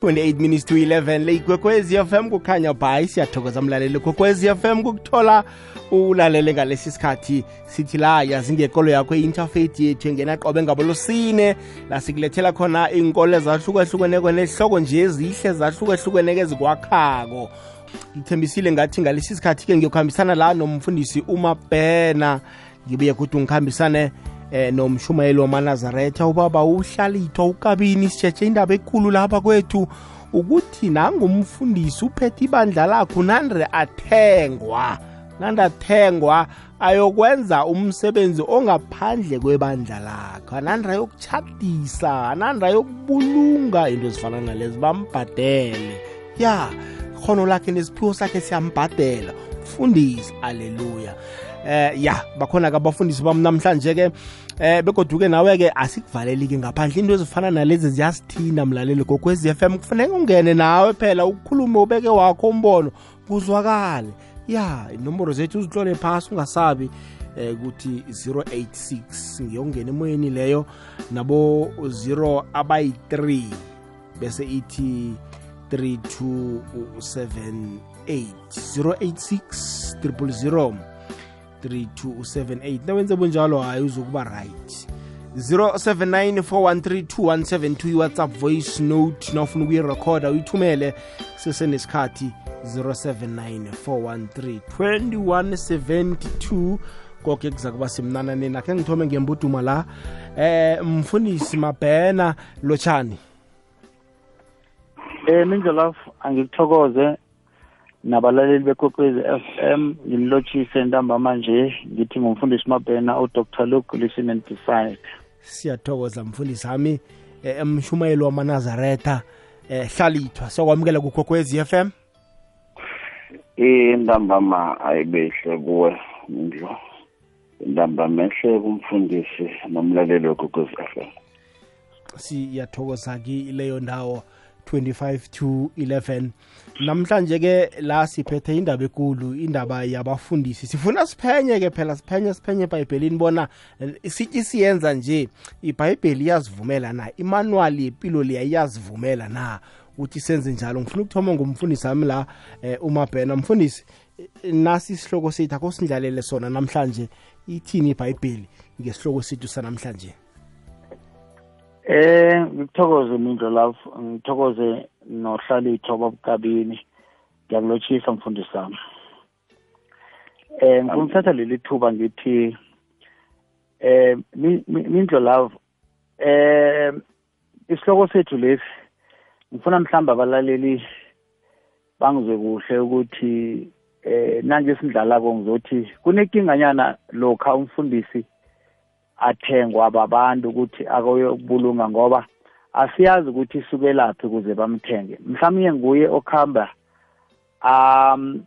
28 minutes to 11 le ikwekwezi FM kukhanya bhayi siyathokoza mlaleli kwekwezi FM kukuthola ulalele ngalesi sikhathi. Sithi la yazi ngekolo yakho i-interfaith yethu engena qobe ngabolosine la sikulethela khona iy'nkolo ezahlukahlukeneko nehloko nje ezihle zahlukahlukeneko ezikwakhako. Ngithembisile ngathi ngalesi sikhathi-ke ngiyokuhambisana la nomfundisi umabhena. Ngibuye kuthi ngikhambisane eh nomshumayeli wamanazaretha ubaba uhlalithwa ukabini? Sitshetshe indaba ekhulu lapha kwethu. Ukuthi nangumfundisi uphethe ibandla lakho nandre athengwa nande athengwa ayokwenza umsebenzi ongaphandle kwebandla lakho anandre ayokuchadisa anandre ayokubulunga into ezifana nalezi bambhadele. Ya khono lakhe nesiphiwo sakhe siyambhadela. Mfundisi aleluya eh ya bakhona ke abafundisi bami namhlanje ke eh begoduke nawe ke asikuvaleli-ke ngaphandle. Into ezifana nalezi ziyasithina mlaleli gokwezi FM kufanele ungene nawe phela ukukhulume ubeke wakho umbono kuzwakale. Ya inomboro zethu uzihlole phasi ungasabi eh ukuthi 086 ngiyongena emoyeni leyo nabo 0 abayi-3 bese ithi 3278 086 000 3278 nawenze bunjalo hayi uzokuba right. 0794132172 iwhatsapp voice note nawufuna ukuyirekhoda uyithumele sesenesikhathi 0794132172 konke kuza kuba semnananeni akhe ngithome ngembuduma la. Eh mfundisi mabhena lotshani. Eh minjolof angikuthokoze nabalaleli bekokwezi f m ngimlotshise ntambama nje ngithi ngumfundisi mabhena udr luke listen and decide siyathokoza mfundisi ami emshumayeli wamanazaretha eh hlalithwa sokwamukela kukhokwezi m? Intambama ayibehle kuwe ndlo intambama ehle kumfundisi nomlaleli wekhokwezi f m. Siyathokoza ki leyo ndawo 25 to 11 namhlanje ke la siphethe indaba ekulu indaba yabafundisi. Sifuna siphenye ke phela siphenye siphenye ebhayibhelini bona sithi siyenza nje ibhayibheli iyazivumela na? Imanuwali yempilo leya iyazivumela na? Ukuthi senze njalo. Ngifuna ukuthoma ngumfundisi wami la eh, umabhena. Mfundisi nasi isihloko sethu akho sindlalele sona namhlanje. Ithini ibhayibheli ngesihloko sethu sanamhlanje? Eh ngikuthokoze mindlo lapho ngithokoze nohlalitho babukabini ngiyakulotshisa mfundisi sami eh ngifuna ukuthatha leli thuba ngithi eh mindlo love eh isihloko sethu lesi ngifuna mhlamba abalaleli bangizwe kuhle ukuthi eh nange sindlalako ngizothi kunekinganyana lokha umfundisi athengwa ababantu ukuthi akoyokubulunga ngoba asiyazi ukuthi isukelaphi ukuze bamthenge. Mhlawumbe nguye okuhamba um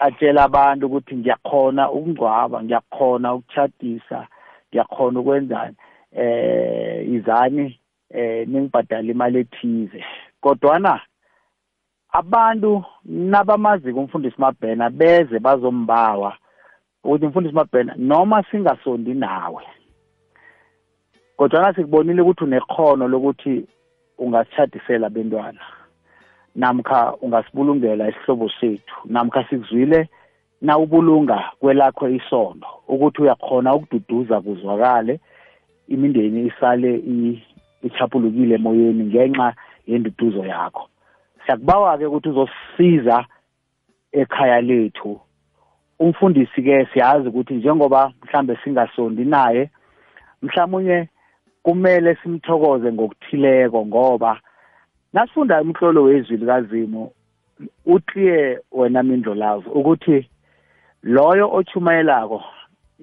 atshela abantu ukuthi ngiyakhona ukungcwaba ngiyakhona ukuchadisa ngiyakhona ukwenzani eh izani eh ningibhadala imali ethize. Kodwana abantu nabamaziko umfundisi mabhena beze bazombawa ukuthi umfundisi mabhena noma singasondi nawe. Kodwa sikubonile ukuthi unekhono lokuthi ungasitshadisela bentwana namkha ungasibulungela isihlobo sethu namkha sikuzwile na ubulunga kwelakho isondo ukuthi uyakhona ukududuza kuzwakale imindeni isale ichapulukile emoyeni ngenxa yenduduzo yakho. Siyakubawa-ke ukuthi uzosisiza ekhaya lethu. Umfundisi-ke siyazi ukuthi njengoba mhlambe singasondi naye mhlawumunye kumele simthokoze ngokuthileko ngoba nasifunda umhlolo wezwi likazimu uclear wena mindlo lavo ukuthi loyo ochumayelako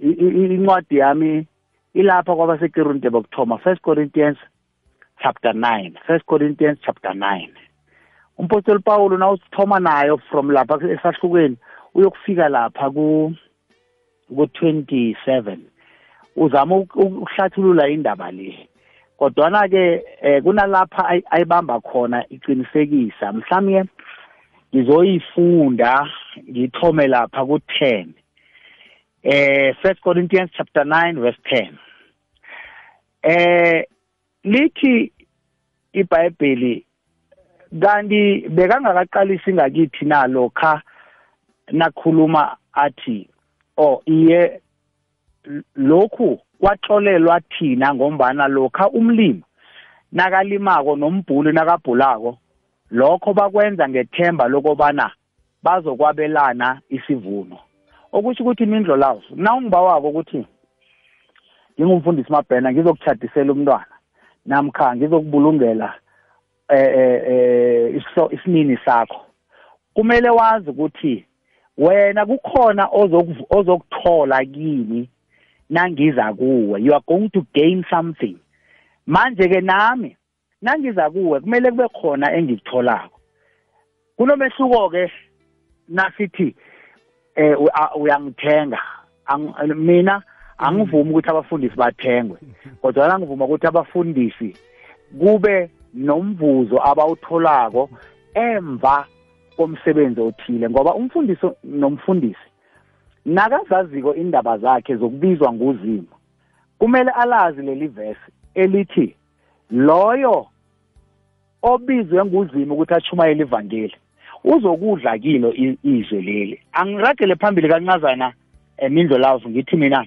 incwadi yami ilapha kwabasekorinte bokuthoma first corinthians chapter 9 first corinthians chapter 9 umpostoli paulo nawusithoma nayo from lapha esahlukweni uyokufika lapha ku ku-27 uzama ukuhlathulula indaba le. Kodwana ke eh, kunalapha ayibamba khona iqinisekisa. Mhlawumbe ngizoyifunda ngithome lapha ku-10 eh first corinthians chapter 9 verse 10 eh lithi ibhayibheli kanti bekangakaqalisi ngakithi na lokha nakhuluma athi oh iye lokhu kwaxolelwa thina ngombana lokha umlimi nakalimako nombhuli nakabhulako lokho bakwenza ngethemba lokobana bazokwabelana isivuno. Okusho ukuthi imindlo lawo na ungibawako ukuthi ngingumfundisi mabhena ngizokuchadisela umntwana namkha ngizokubulungela eh eh isinini sakho kumele wazi ukuthi wena kukhona ozokuthola kimi nangiza kuwe. You are going to gain something. Manje ke nami nangiza kuwe kumele kube khona engikutholako. Kunomehluko ke nasithi eh uyangithenga. Mina angivumi ukuthi abafundisi bathengwe kodwa ngivuma ukuthi abafundisi kube nomvuzo abawutholako emva komsebenzi othile ngoba umfundisi nomfundisi nakazaziko indaba zakhe zokubizwa nguzimo kumele alazi leli verse elithi loyo obizwe nguzimo ukuthi achumayele ivangeli uzokudla kilo izwe leli. Angiragele phambili kancazana emindlo lavu ngithi mina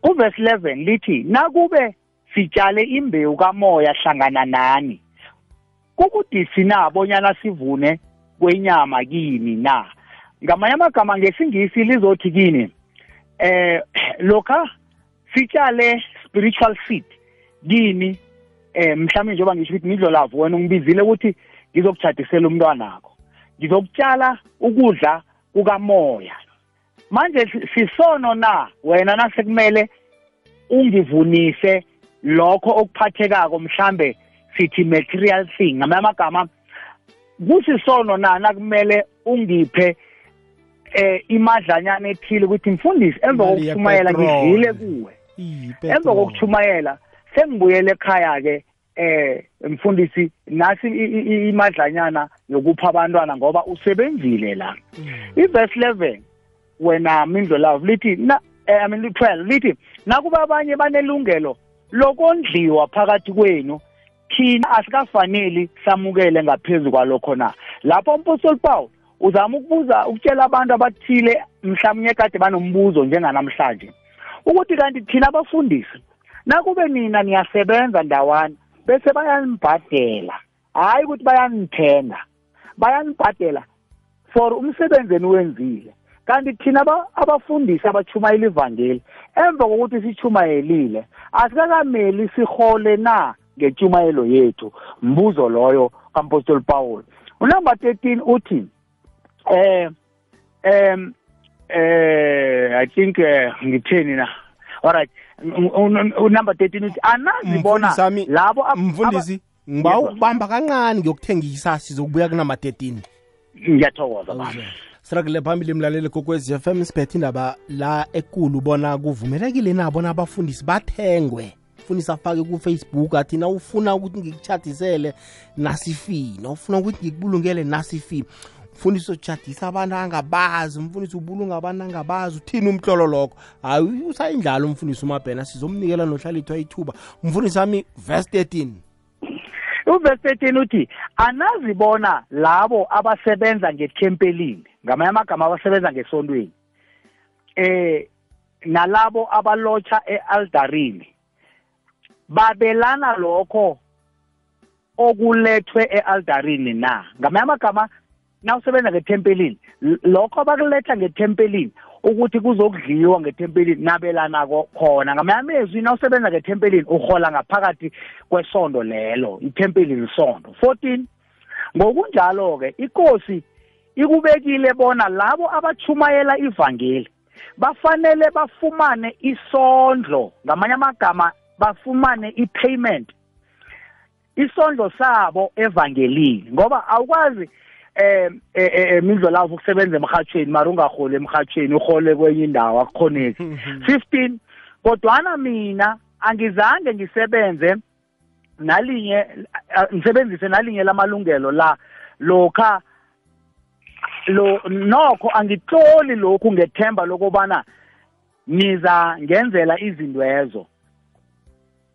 kuvesi 11 lithi nakube sitshale imbewu kamoya hlangana nani kukudisi na bonyana sivune kwenyama kini na? Ngamanye amagama ngesingisi lizothi kini eh lokha sitshale spiritual seed kini eh mhlawumbe njengoba ngisho ukuthi ngidlo lavo wena ungibizile ukuthi ngizokujadisela umntwanakho. Ngizokutshala ukudla kukamoya. Manje sisono na wena nasekumele ungivunise lokho okuphathekako mhlambe sithi material thing ngamanye amagama kusisono na nakumele ungiphe eh imadlanyana ethile ukuthi mfundisi emva kokuchumayela ngidlile kuwe. Emva kokuchumayela sengibuyele ekhaya ke eh mfundisi nasi imadlanyana yokupha abantwana ngoba usebenzile la. Mm. iverse 11 wena mindlo love lithi na eh, i mean 12 lithi nakuba abanye banelungelo lokondliwa phakathi kwenu thina asikafaneli samukele ngaphezulu kwalokho na. Lapho umpostoli Paul uzama ukubuza ukutshela abantu abathile mhlawumnye kade banombuzo njenganamhlanje. Ukuthi kanti thina abafundisi nakube nina niyasebenza ndawana bese bayanibhadela hayi ukuthi bayanithenga bayanibhadela for umsebenzi eniwenzile kanti thina abafundisi abachumayela ivangeli emva kokuthi sichumayelile asikakameli sihole na ngentshumayelo yethu? Mbuzo loyo kampostoli Paul. Unumber 13 uthi eh um eh i think uh, ngitheni na? Alright unumber 13 uthi anazibona labo mfundisi ngiba ukubamba kancane ngiyokuthengisa sizokubuya kunama 13 ngiyathokoza baba. Sirakele phambili mlaleli kokwezi FM siphethe indaba la ekulu bona kuvumelekile na bona abafundisi bathengwe. Ufundisa afake ku-facebook athi na ufuna ukuthi ngikuchadisele nasifi na ufuna ukuthi ngikubulungele nasifi mfundisi ojadisa abantu angabazi umfundisi ubulunga abantu angabazi uthini umhlolo lokho? Hayi usayindlala umfundisi umabhena sizomnikela nohlalithwa ithuba umfundisi wami verse 13 uverse 13 uthi anazibona labo abasebenza ngethempelini ngamanye amagama abasebenza ngesontweni eh nalabo abalotsha e-aldarini babelana lokho okulethwe e-aldarini na? Ngamanye amagama nawusebenza ngethempelini lokho abakuletha ngethempelini ukuthi kuzokudliwa ngethempelini nabelana khona. Ngamanye amezwi nawusebenza ngethempelini uhola ngaphakathi kwesondo lelo ithempeli lisondo. 14 ngokunjalo-ke ikosi ikubekile bona labo abachumayela ivangeli bafanele bafumane isondlo ngamanye amagama bafumane i-payment isondlo sabo evangelini. Ngoba awukwazi eh emidlo lawo ukusebenza emhathweni mara ungaholi emhathweni uhole kwenye indawo akukhoneki. 15 kodwana mina angizange ngisebenze nalinye ngisebenzise nalinye lamalungelo la lokha lo nokho angitloli lokhu ngethemba lokubana niza ngenzela izinto ezo.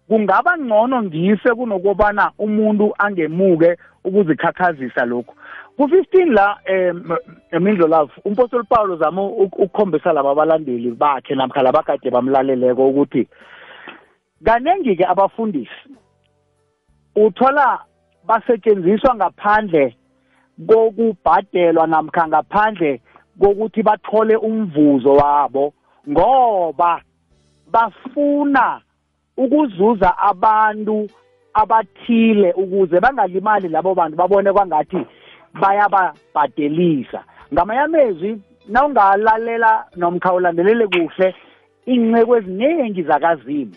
Kungaba ngcono ngife kunokubana umuntu angemuke ukuzikhakhazisa lokhu. Ku-15 la um emindlo love umpostoli paulo zama ukukhombisa laba abalandeli bakhe namkha labakade bamlaleleko ukuthi kaningi-ke abafundisi uthola basetshenziswa ngaphandle kokubhadelwa namkha ngaphandle kokuthi bathole umvuzo wabo ngoba bafuna ukuzuza abantu abathile ukuze bangalimali labo bantu babone kwangathi bayababhadelisa. Ngamanye amezwi nawungalalela nomkhawulandelele kuhle iy'nceko eziningi zakazimu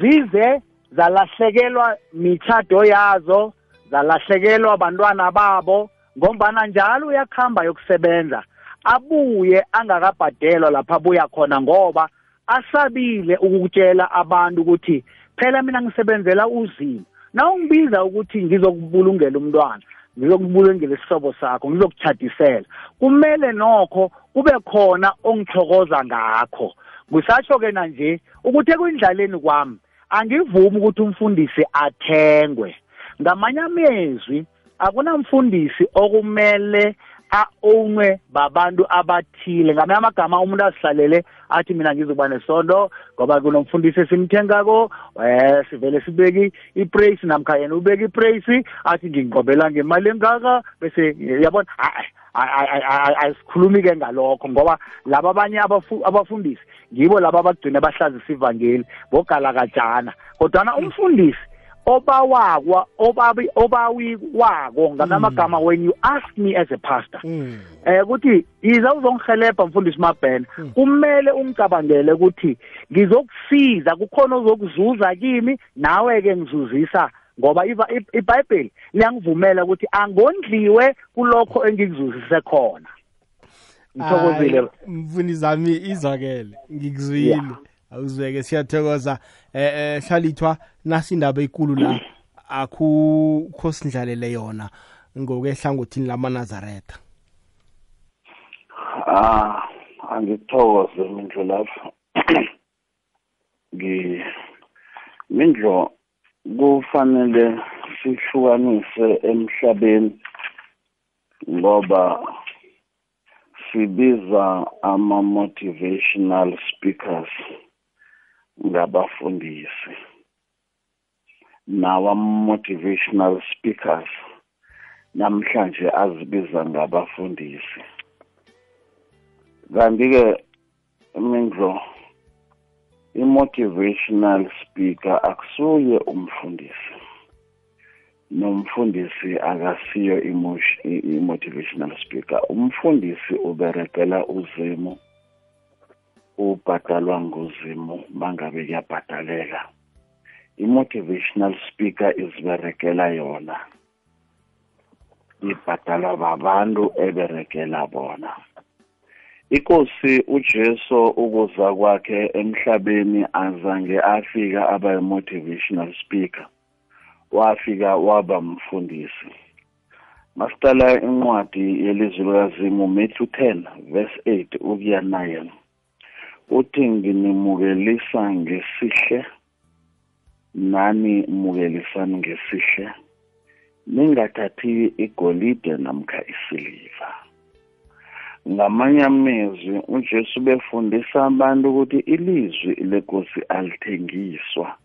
zize zalahlekelwa mithado yazo zalahlekelwa abantwana babo ngombana njalo uyakuhamba yokusebenza abuye angakabhadelwa lapha abuya khona ngoba asabile ukutshela abantu ukuthi phela mina ngisebenzela uzimo nawungibiza ukuthi ngizokubulungela umntwana ngizokubulungela isihlobo sakho ngizokuchadisela kumele nokho kube khona ongithokoza ngakho. Ngisatsho-ke nanje ukuthi ekuyindlaleni kwami angivumi ukuthi umfundisi athengwe. Ngamanye amezwi akunamfundisi okumele a-ownwe babantu abathile. Ngamanye amagama umuntu azihlalele athi mina ngizoba nesondo ngoba kunomfundisi esimthengako um sivele sibeki ipraise namkha yena ubeka ipraise athi nginqobela ngemali engaka bese yabona asikhulumi-ke ngalokho ngoba laba abanye abafundisi ngibo laba abagcina bahlazisa ivangeli bogalakajana kodwana umfundisi obawakwa obabi obawikwako ngamagama mm. when you ask me as a pastor mm. eh ukuthi yiza uzongihelebha mfundisi mabhena mm. kumele ungicabangele ukuthi ngizokusiza kukhona ozokuzuza kimi nawe ke ngizuzisa ngoba iBhayibheli liyangivumela ukuthi angondliwe kulokho engikuzuzise khona ngithokozile mfundisi zami izakele ngikuzwile yeah. Awuzweke siyathokoza. Eh eh hlalithwa nasindaba ekulu la. Akukho sindlalele yona ngokwehlangothini lamanazaretha. Ah angithokoze mindlo lapho. Ngi mindlo kufanele sihlukanise emhlabeni ngoba sibiza ama motivational speakers. Ngabafundisi. Nawa motivational speakers namhlanje azibiza ngabafundisi. Kanti-ke mindlo i-motivational speaker akusuye umfundisi. Nomfundisi akasiyo i-motivational speaker. Umfundisi uberegela uzimu ubhadalwa nguzimu mangabe kuyabhataleka i-motivational speaker iziberekela yona. Ibhatalwa babantu eberekela bona. Ikosi ujesu ukuza kwakhe emhlabeni azange afika aba motivational speaker. Wafika waba mfundisi. Masicala incwadi yelizwi likazimu Matthew 10 verse 8 ukuya 9 uthi nginimukelisa ngesihle nani mukelisani ngesihle ningathathi igolide namkha isiliva. Ngamanye amezwi ujesu befundisa abantu ukuthi ilizwi lenkosi alithengiswa.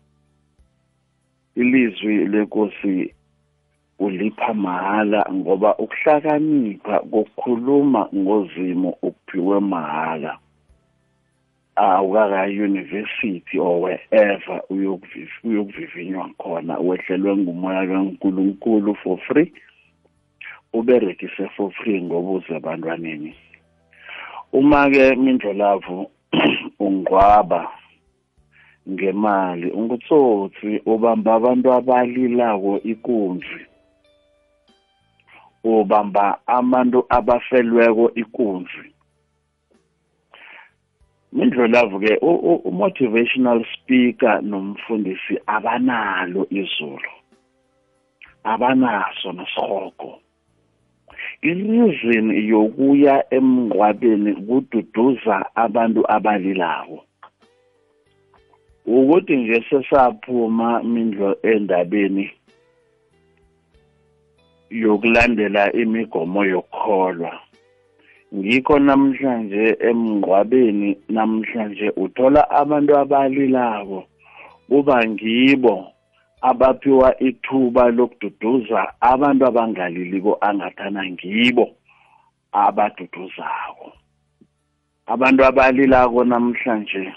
Ilizwi lenkosi ulipha mahala ngoba ukuhlakanipha kokukhuluma ngozimo ukuphiwe mahala. Awukaka-university or wherever uyokuvivinywa khona wehlelwe ngumoya kankulunkulu for free uberegise for free ngoba uze ebantwaneni uma-ke mindlolavu ungqwaba ngemali ungutsotsi ubamba abantu abalilako ikunzi ubamba abantu abafelweko ikunzi mindlolavu-ke u-motivational speaker nomfundisi abanalo izulu. Abanaso nesihogo i-reason yokuya emngcwabeni kududuza abantu abalilako. Ukuthi nje sesaphuma mindlo endabeni yokulandela imigomo yokukholwa. Ngikho namhlanje emngqwabeni namhlanje uthola abantu abalilako. Kuba ngibo abaphiwa ithuba lokududuza abantu abangaliliko angathana ngibo abaduduzako. Abantu abalilako namhlanje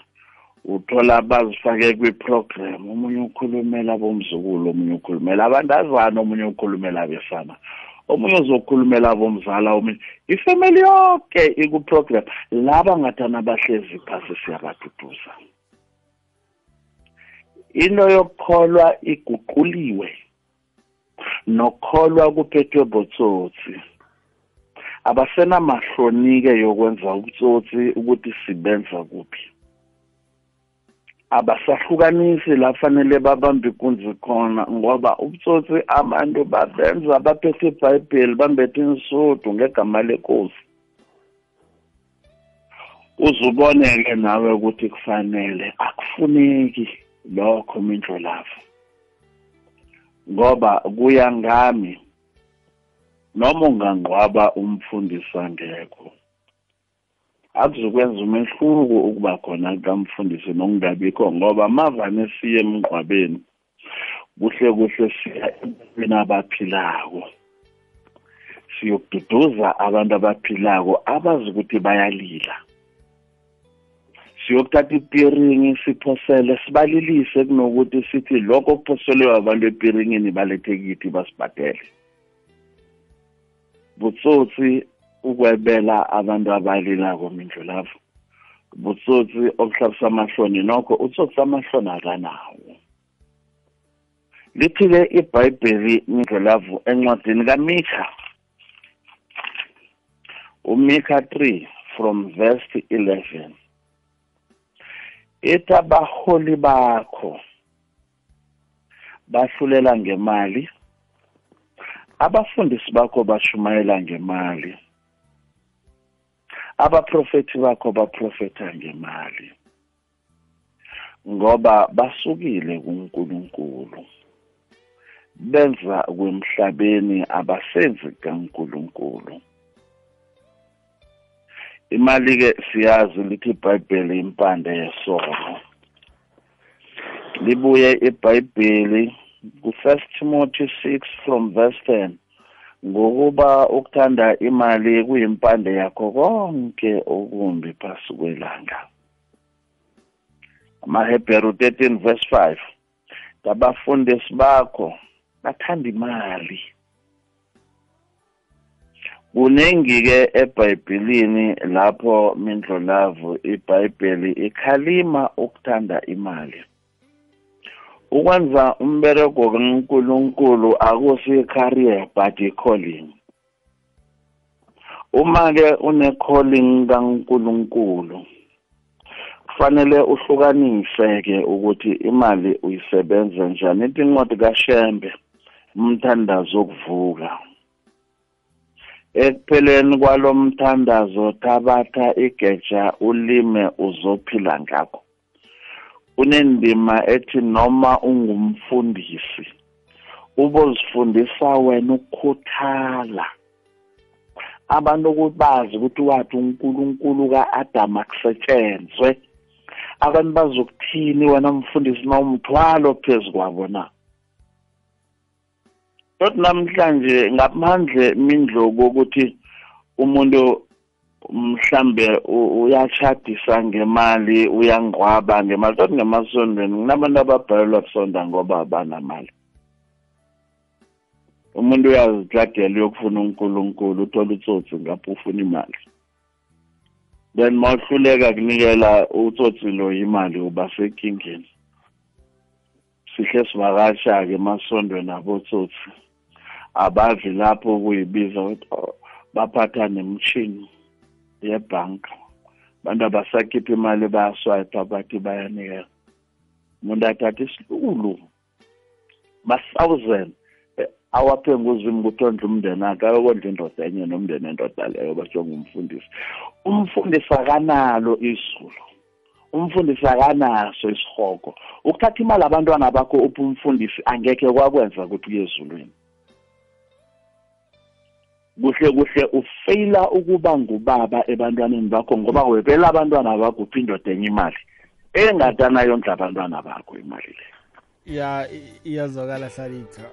uthola bazifake kwi-program omunye ukhulumela bomzukulu omunye ukhulumela abantazana omunye ukhulumela abesana. Omunye uzokhulumela bomzala omunye ifamily yonke iku-program laba ngathana bahlezi phasi siyabaduduza. Into yokukholwa iguquliwe nokukholwa kuphethwe botsotsi. Abasenamahlonike yokwenza ubutsotsi ukuthi sibenza kuphi. Abasahlukanisi la fanele babambe ikunzi khona ngoba ubutsotsi abantu babenza baphethe ibhayibheli bambethe insudu ngegama lenkosi. Uzuboneke nawe ukuthi kufanele akufuneki lokho mindlo lapho ngoba kuya ngami noma ungangqwaba umfundisi angekho akuzokwenza umehluko ukuba khona kamfundisi nokungabikho ngoba mavane siye emngqwabeni kuhle kuhle siya ebantwini abaphilako. Siyokududuza abantu abaphilako abazi ukuthi bayalila. Siyokuthatha ipiringi siphosele sibalilise kunokuthi sithi lokho kuphoselwe abantu epiringini balethe kithi basibhadele. Butsotsi ukwebela abantu abalilako mindlu lapho butsotsi obuhlabisa amahloni nokho utsotsi amahloni akanawo. Lithi-ke ibhayibheli mindlulavu encwadini kamikha. Umikha 3 from verse 11 ethi abaholi bakho bahlulela ngemali abafundisi bakho bashumayela ngemali. Abaprofethi bakho baprofetha ngemali ngoba basukile kuNkulunkulu. Benza kwemhlabeni abasenzi kaNkulunkulu. Imali ke siyazi lithi iBhayibheli impande yesono. Libuye iBhayibheli ku-First Timothy 6 from verse 10 ngokuba ukuthanda imali kuyimpande yakho konke okumbi phasi kwelanga. amaHebheru 13 verse 5 ngabafundisi bakho bathanda imali. Kuningi-ke ebhayibhelini lapho mindlolavu ibhayibheli ikhalima ukuthanda imali. Ukwenza umberego kaNkulunkulu akusi-career but i-calling uma-ke une-calling kaNkulunkulu kufanele uhlukanise-ke ukuthi imali uyisebenza njani. Ithi incwadi kaShembe umthandazo wokuvuka. Ekupheleni kwalomthandazo thabatha igeja ulime uzophila ngakho. Kunendima ethi noma ungumfundisi ubozifundisa wena ukukhuthala abantu ukuthi bazi ukuthi wathi uNkulunkulu kaAdam akusetshenzwe. Abantu bazokuthini wena mfundisi nawumthwalo phezukwabo na? Kodwa namhlanje ngaphandle mindlo kokuthi umuntu mhlambe uyachadisa ngemali uyangqwaba ngemali kodwa ngemasondweni kunabantu ababhalelwa kusonda ngoba abanamali umuntu uyazihlagela uyokufuna unkulunkulu uthola utsotsi ngapho ufuna imali. Then mawuhluleka kunikela utsotsi lo imali uba senkingeni sihle sivakasha-ke emasondweni abotsotsi. Abazi lapho kuyibiza ukuthi oh, baphatha nemshini yebhanka. Abantu abasakhipha imali bayaswipe bathi bayanikela. Umuntu athatha isilulu ba-thousand eh, awaphe nguzimu ukuthi ondle umndeni akhe ayokondla indoda enye nomndeni endoda leyo basho ngumfundisi umfundisi akanalo izulu umfundisi akanaso isihogo. Ukuthatha imali abantwana bakho uphi umfundisi angekhe kwakwenza ukuthi uye ezulwini. Kuhle kuhle ufeyila ukuba ngubaba ebantwaneni bakho ngoba webela abantwana bakho uphi indoda enye imali. Engatana yondla abantwana bakho imali le. Ya iyazwakala hlalithwa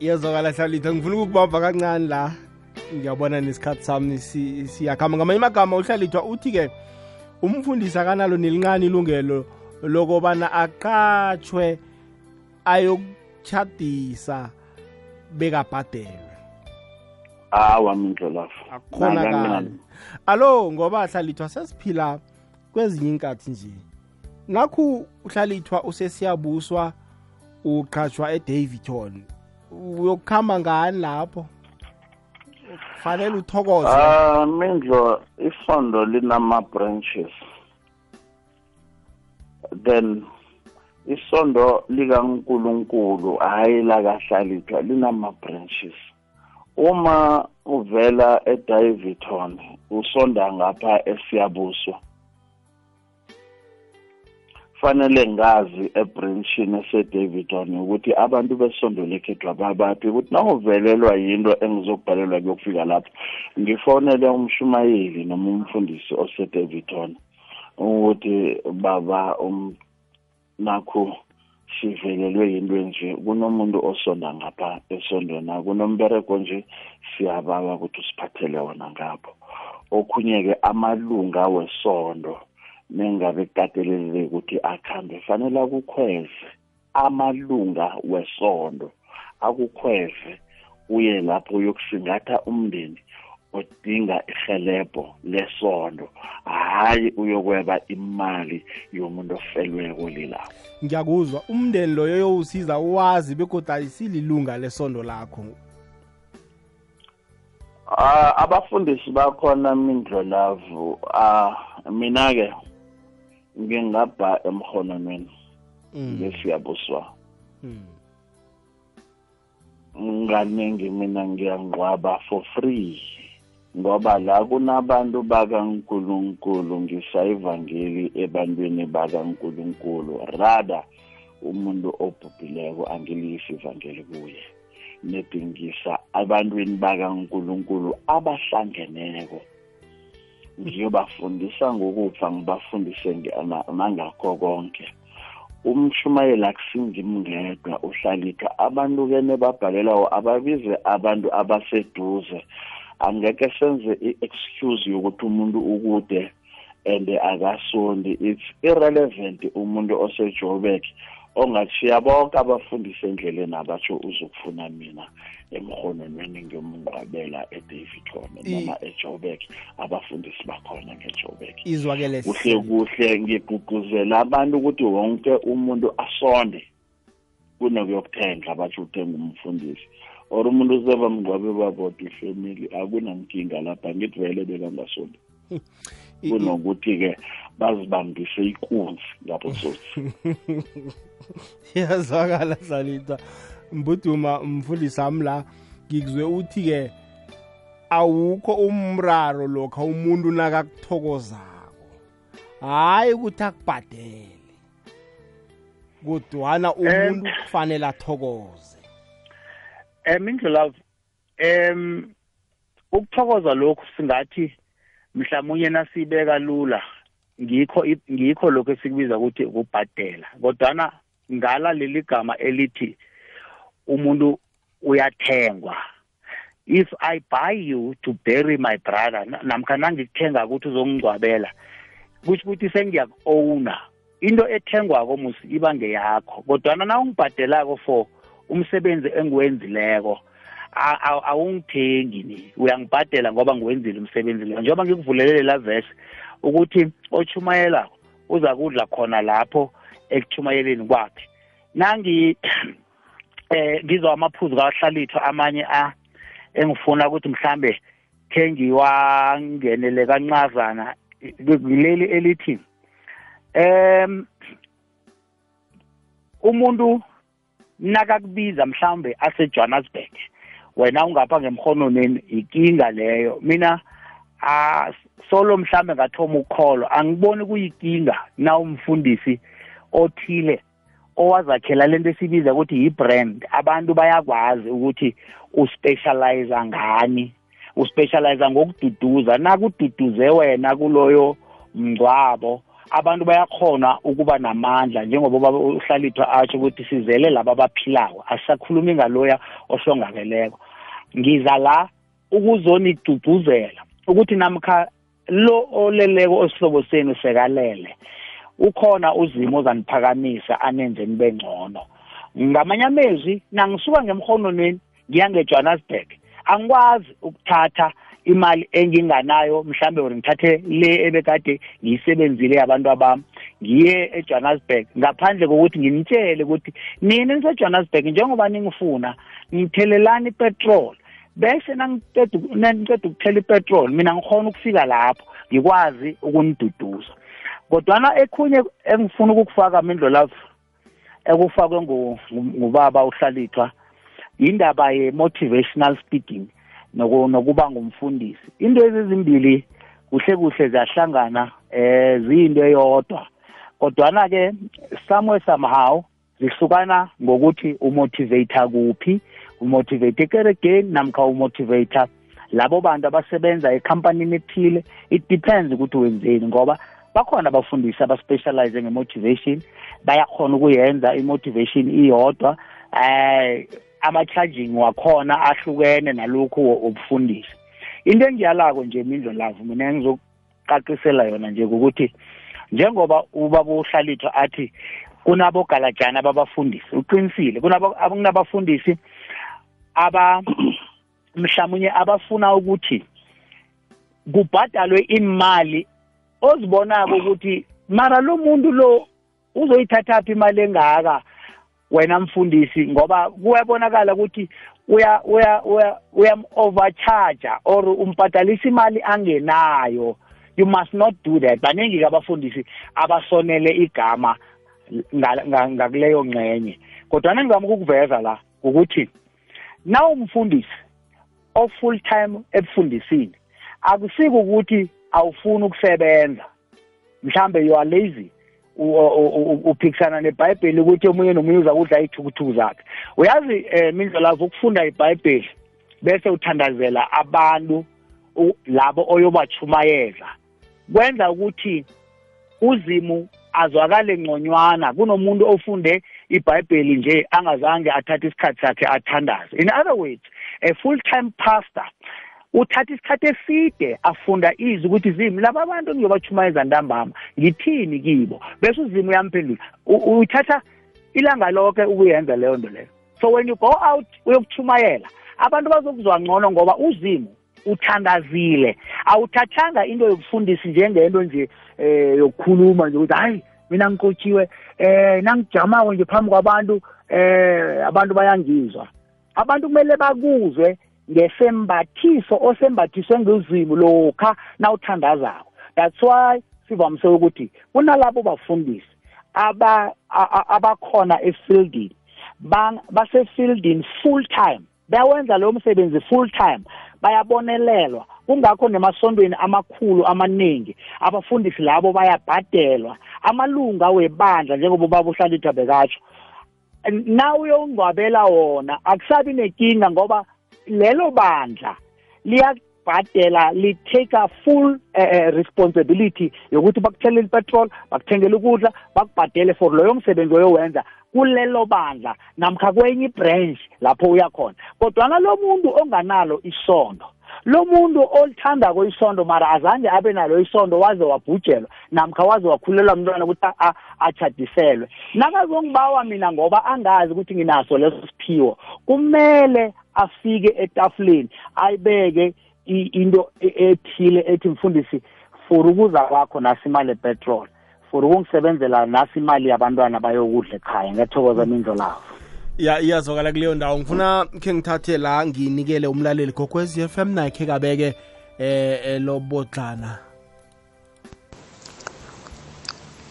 iyazwakala hlalithwa ngifuna ukukubamba kancane la. Ngiyabona nesikhathi sami siyakhamba ngamanye amagama uhlalithwa uthi-ke umfundisi akanalo nelincane ilungelo lokobana aqatshwe ayokuchadisa bekabhadelwe hawa mindlolafu akukhonakali alo ngoba hlalithwa sesiphila kwezinye inkathi nje. Nakhu uhlalithwa usesiyabuswa uqhatshwa eDavidton. Uyokukhamba ngani lapho? Fanele uthokoze. Ah mindlo isondo linama branches then isondo likaNkuluNkulu hayi la kahlalithwa linama branches uma uvela eDavidton usonda ngapha esiyabuswa. Fanele ngazi ebranchini esedavidon ukuthi abantu besondo lekhethwa babaphi ukuthi nawuvelelwa yinto engizokubhalelwa kuyokufika lapho ngifonele umshumayeli noma umfundisi osedavidon ukuthi baba um nakho sivelelwe yinto nje kunomuntu osonda ngapha esondweni kunombereko nje siyababa ukuthi usiphathele wona ngapho. Okhunye-ke amalunga wesondo nengabe kukatelelele ukuthi akhambe fanele akukhweze. Amalunga wesondo akukhweze uye lapho uyokusingatha umndeni. Odinga ihelebho lesondo. Hayi uyokweba imali yomuntu ofelweko lilapho ngiyakuzwa umndeni loyo yowusiza wazi begodwa ayisililunga lesondo lakho. Ah abafundisi bakhona mindlo lavu. Ah mina ke ngingabha emhononweni ngesiyabuswa nganingi mina ngiyangqwaba for free. Ngoba la kunabantu bakaNkuluNkulu ngisayivangeli ebantwini bakaNkuluNkulu. Rather umuntu obhubhileko angiliyisi ivangeli kuye. Nedingisa abantwini bakaNkuluNkulu abahlangeneko. Ngiyobafundisa ngokupha ngibafundise nangakho konke. Umshumayeli akusingimngedwa uhlalipha abantu kene babhalelawo ababize abantu abaseduze. Angeke senze i-excuse yokuthi umuntu ukude and akasondi. It's irrelevant umuntu osejoburg ongachiya bonke abafundisi endleleni abatsho uzokufuna mina emhononweni ngiyomnqwabela edavidton noma ejoburg abafundisi bakhona ngejoburg izwakele kuhle kuhle ngigqugquzela abantu ukuthi wonke umuntu asonde kunokuyokuthenga batsho uthenga umfundisi. Or umuntu uzeba mngcwabe babodwa ifamily akunankinga lapha ngithi vele bekangasondi. Kunokuthi-ke bazibambise ikunzi ngabotsotsi iyazwakala salita mbuduma mfundisi wami la ngikuzwe uthi-ke awukho umraro lokha umuntu nakakuthokozako. Hayi ukuthi akubhadele. Kodwana umuntu kufanele athokoze. Um indlela um ukuthokoza lokhu singathi mhlawumunye nasibeka lula ngikho ngikho lokho esikubiza ukuthi ukubhadela. Kodwana ngala leli gama elithi umuntu uyathengwa. If i buy you to bury my brother namkha nangikuthenga ukuthi uzongingcwabela kusho ukuthi sengiyaku-owna into ethengwako musi iba ngeyakho. Kodwana na ungibhadelako for umsebenzi engiwenzileko awungithengi ni. Uyangibhadela ngoba ngiwenzile umsebenzi lo njengoba ngikuvulelele la verse ukuthi ochumayela uza kudla khona lapho ekuchumayeleni kwakhe. Nangi eh ngizwa amaphuzu kahlalitho amanye a engifuna ukuthi mhlambe ke ngiwangenele kancazana leli elithi em umuntu nakakubiza mhlambe ase Johannesburg wena ungapha ngemhononeni ikinga leyo. Mina ah solo mhlambe ngathoma ukukholwa angiboni kuyikinga na umfundisi othile owazakhela lento esibiza ukuthi yi-brand. Abantu bayakwazi ukuthi uspecialize ngani uspecialize ngokududuza nakududuze wena kuloyo mngcwabo. Abantu bayakhona ukuba namandla njengoba uhlalithwa atsho ukuthi sizele laba abaphilayo asisakhulumi ngaloya ohlongakeleko. Ngiza la ukuzoniduduzela ukuthi namkha lo oleleko osihlobo senu sekalele ukhona uzimo ozaniphakamisa anenze nibe ngcono. Ngamanye amezwi nangisuka ngemhononweni ngiya ngejohannesburg angikwazi ukuthatha imali enginganayo mhlambe or ngithathe le ebekade ngiyisebenzile yabantu abami ngiye ejohannesburg. Ngaphandle kokuthi nginitshele ukuthi nina nisejohannesburg njengoba ningifuna ngithelelani ipetrol bese nangiqeda ukuthela ipetrol mina ngikhona ukufika lapho ngikwazi ukuniduduza kodwana ekhunye engifuna ukukufaka mindlo love ekufakwe ngubaba uhlalithwa indaba ye-motivational speaking. Nokuba ngumfundisi. Into ezizimbili kuhle kuhle ziyahlangana eh ziyinto eyodwa. Kodwana ke somewhere somehow zihlukana ngokuthi umotivator kuphi umotivate ekeregeni namkha umotivator labo bantu abasebenza ekhampanini ethile. It depends ukuthi wenzeni ngoba bakhona abafundisi abaspecialize nge-motivation bayakhona ukuyenza i-motivation iyodwa eh ama-charging wakhona ahlukene nalokhu obufundisi into engiyalako nje mindlo lavo mina engizokuqaqisela yona nje ukuthi njengoba ubaba uhlalithwa athi kunabogalajana babafundisi uqinisile kunabafundisi aba mhlawumnye abafuna ukuthi kubhadalwe imali ozibonako ukuthi mara lo muntu lo uzoyithathaphi imali engaka? Wena mfundisi ngoba kuyabonakala ukuthi uya uya uya uyam overcharger or umbhadalisa imali angenayo. You must not do that. Baningi abafundisi abasonele igama ngakuleyo ngcenye kodwa nengizama ukukuveza la ukuthi na umfundisi of full time ebufundisini akusike ukuthi awufuni ukusebenza. Mhlambe you are lazy. Uphikisana nebhayibheli ukuthi omunye nomunye uza kudla iy'thukuthuku zakhe. Uyazi um mindlelazo ukufunda ibhayibheli bese uthandazela abantu labo oyobachumayeza kwenza ukuthi uzimu azwakale ngconywana kunomuntu ofunde ibhayibheli nje angazange athathe isikhathi sakhe athandaze. In other words a full time pastor uthatha isikhathi eside afunda izwi ukuthi zimi laba bantu ngiyobachumayeza ntambama ngithini kibo? Bese uzimu uyamphendula uyithatha ilanga lonke ukuyenza leyo nto leyo. So when you go out uyokuchumayela. Abantu bazokuzwa ngcono ngoba uzimu uthandazile. Awuthathanga into yokufundisa njengento nje eh yokukhuluma nje ukuthi hayi mina ngikotshiwe eh nangijamako nje phambi kwabantu eh abantu bayangizwa. Abantu kumele bakuzwe ngesembathiso osembathiswe ngezimo lokha nawuthandazako. That's why sivamise ukuthi kunalabo bafundisi aba abakhona efieldini basefieldini full time. Bayawenza lowo msebenzi full time bayabonelelwa. Kungakho nemasondweni amakhulu amaningi abafundisi labo bayabhadelwa. Amalunga webandla njengoba ubaba uhlalithwa bekatsho na uyongcwabela wona akusabi nenkinga ngoba lelo bandla liyabhadela li-take a full uh, responsibility yokuthi bakuthelela ipetrol bakuthengela ukudla bakubhadele for loyo msebenzi oyowenza kulelo bandla namkha kwenye ibranch lapho uya khona. Kodwana lo muntu onganalo isondo lo muntu olithandako isondo mara azange abe nalo isondo waze wabhujelwa namkha waze wakhulelwa mntwana ukuthi achadiselwe nakazongibawa mina ngoba angazi ukuthi nginaso leso siphiwo kumele afike etafuleni ayibeke into ethile ethi mfundisi for ukuza kwakho nasi imali epetrol for ukungisebenzela nasi imali yabantwana bayokudla ekhaya ngiyathokoza mindlo lawo ya iyazwakala kuleyo ndawo. Ngifuna khe ngithathe la nginikele umlaleli gokwez f m nakhe kabeke eh elobodlana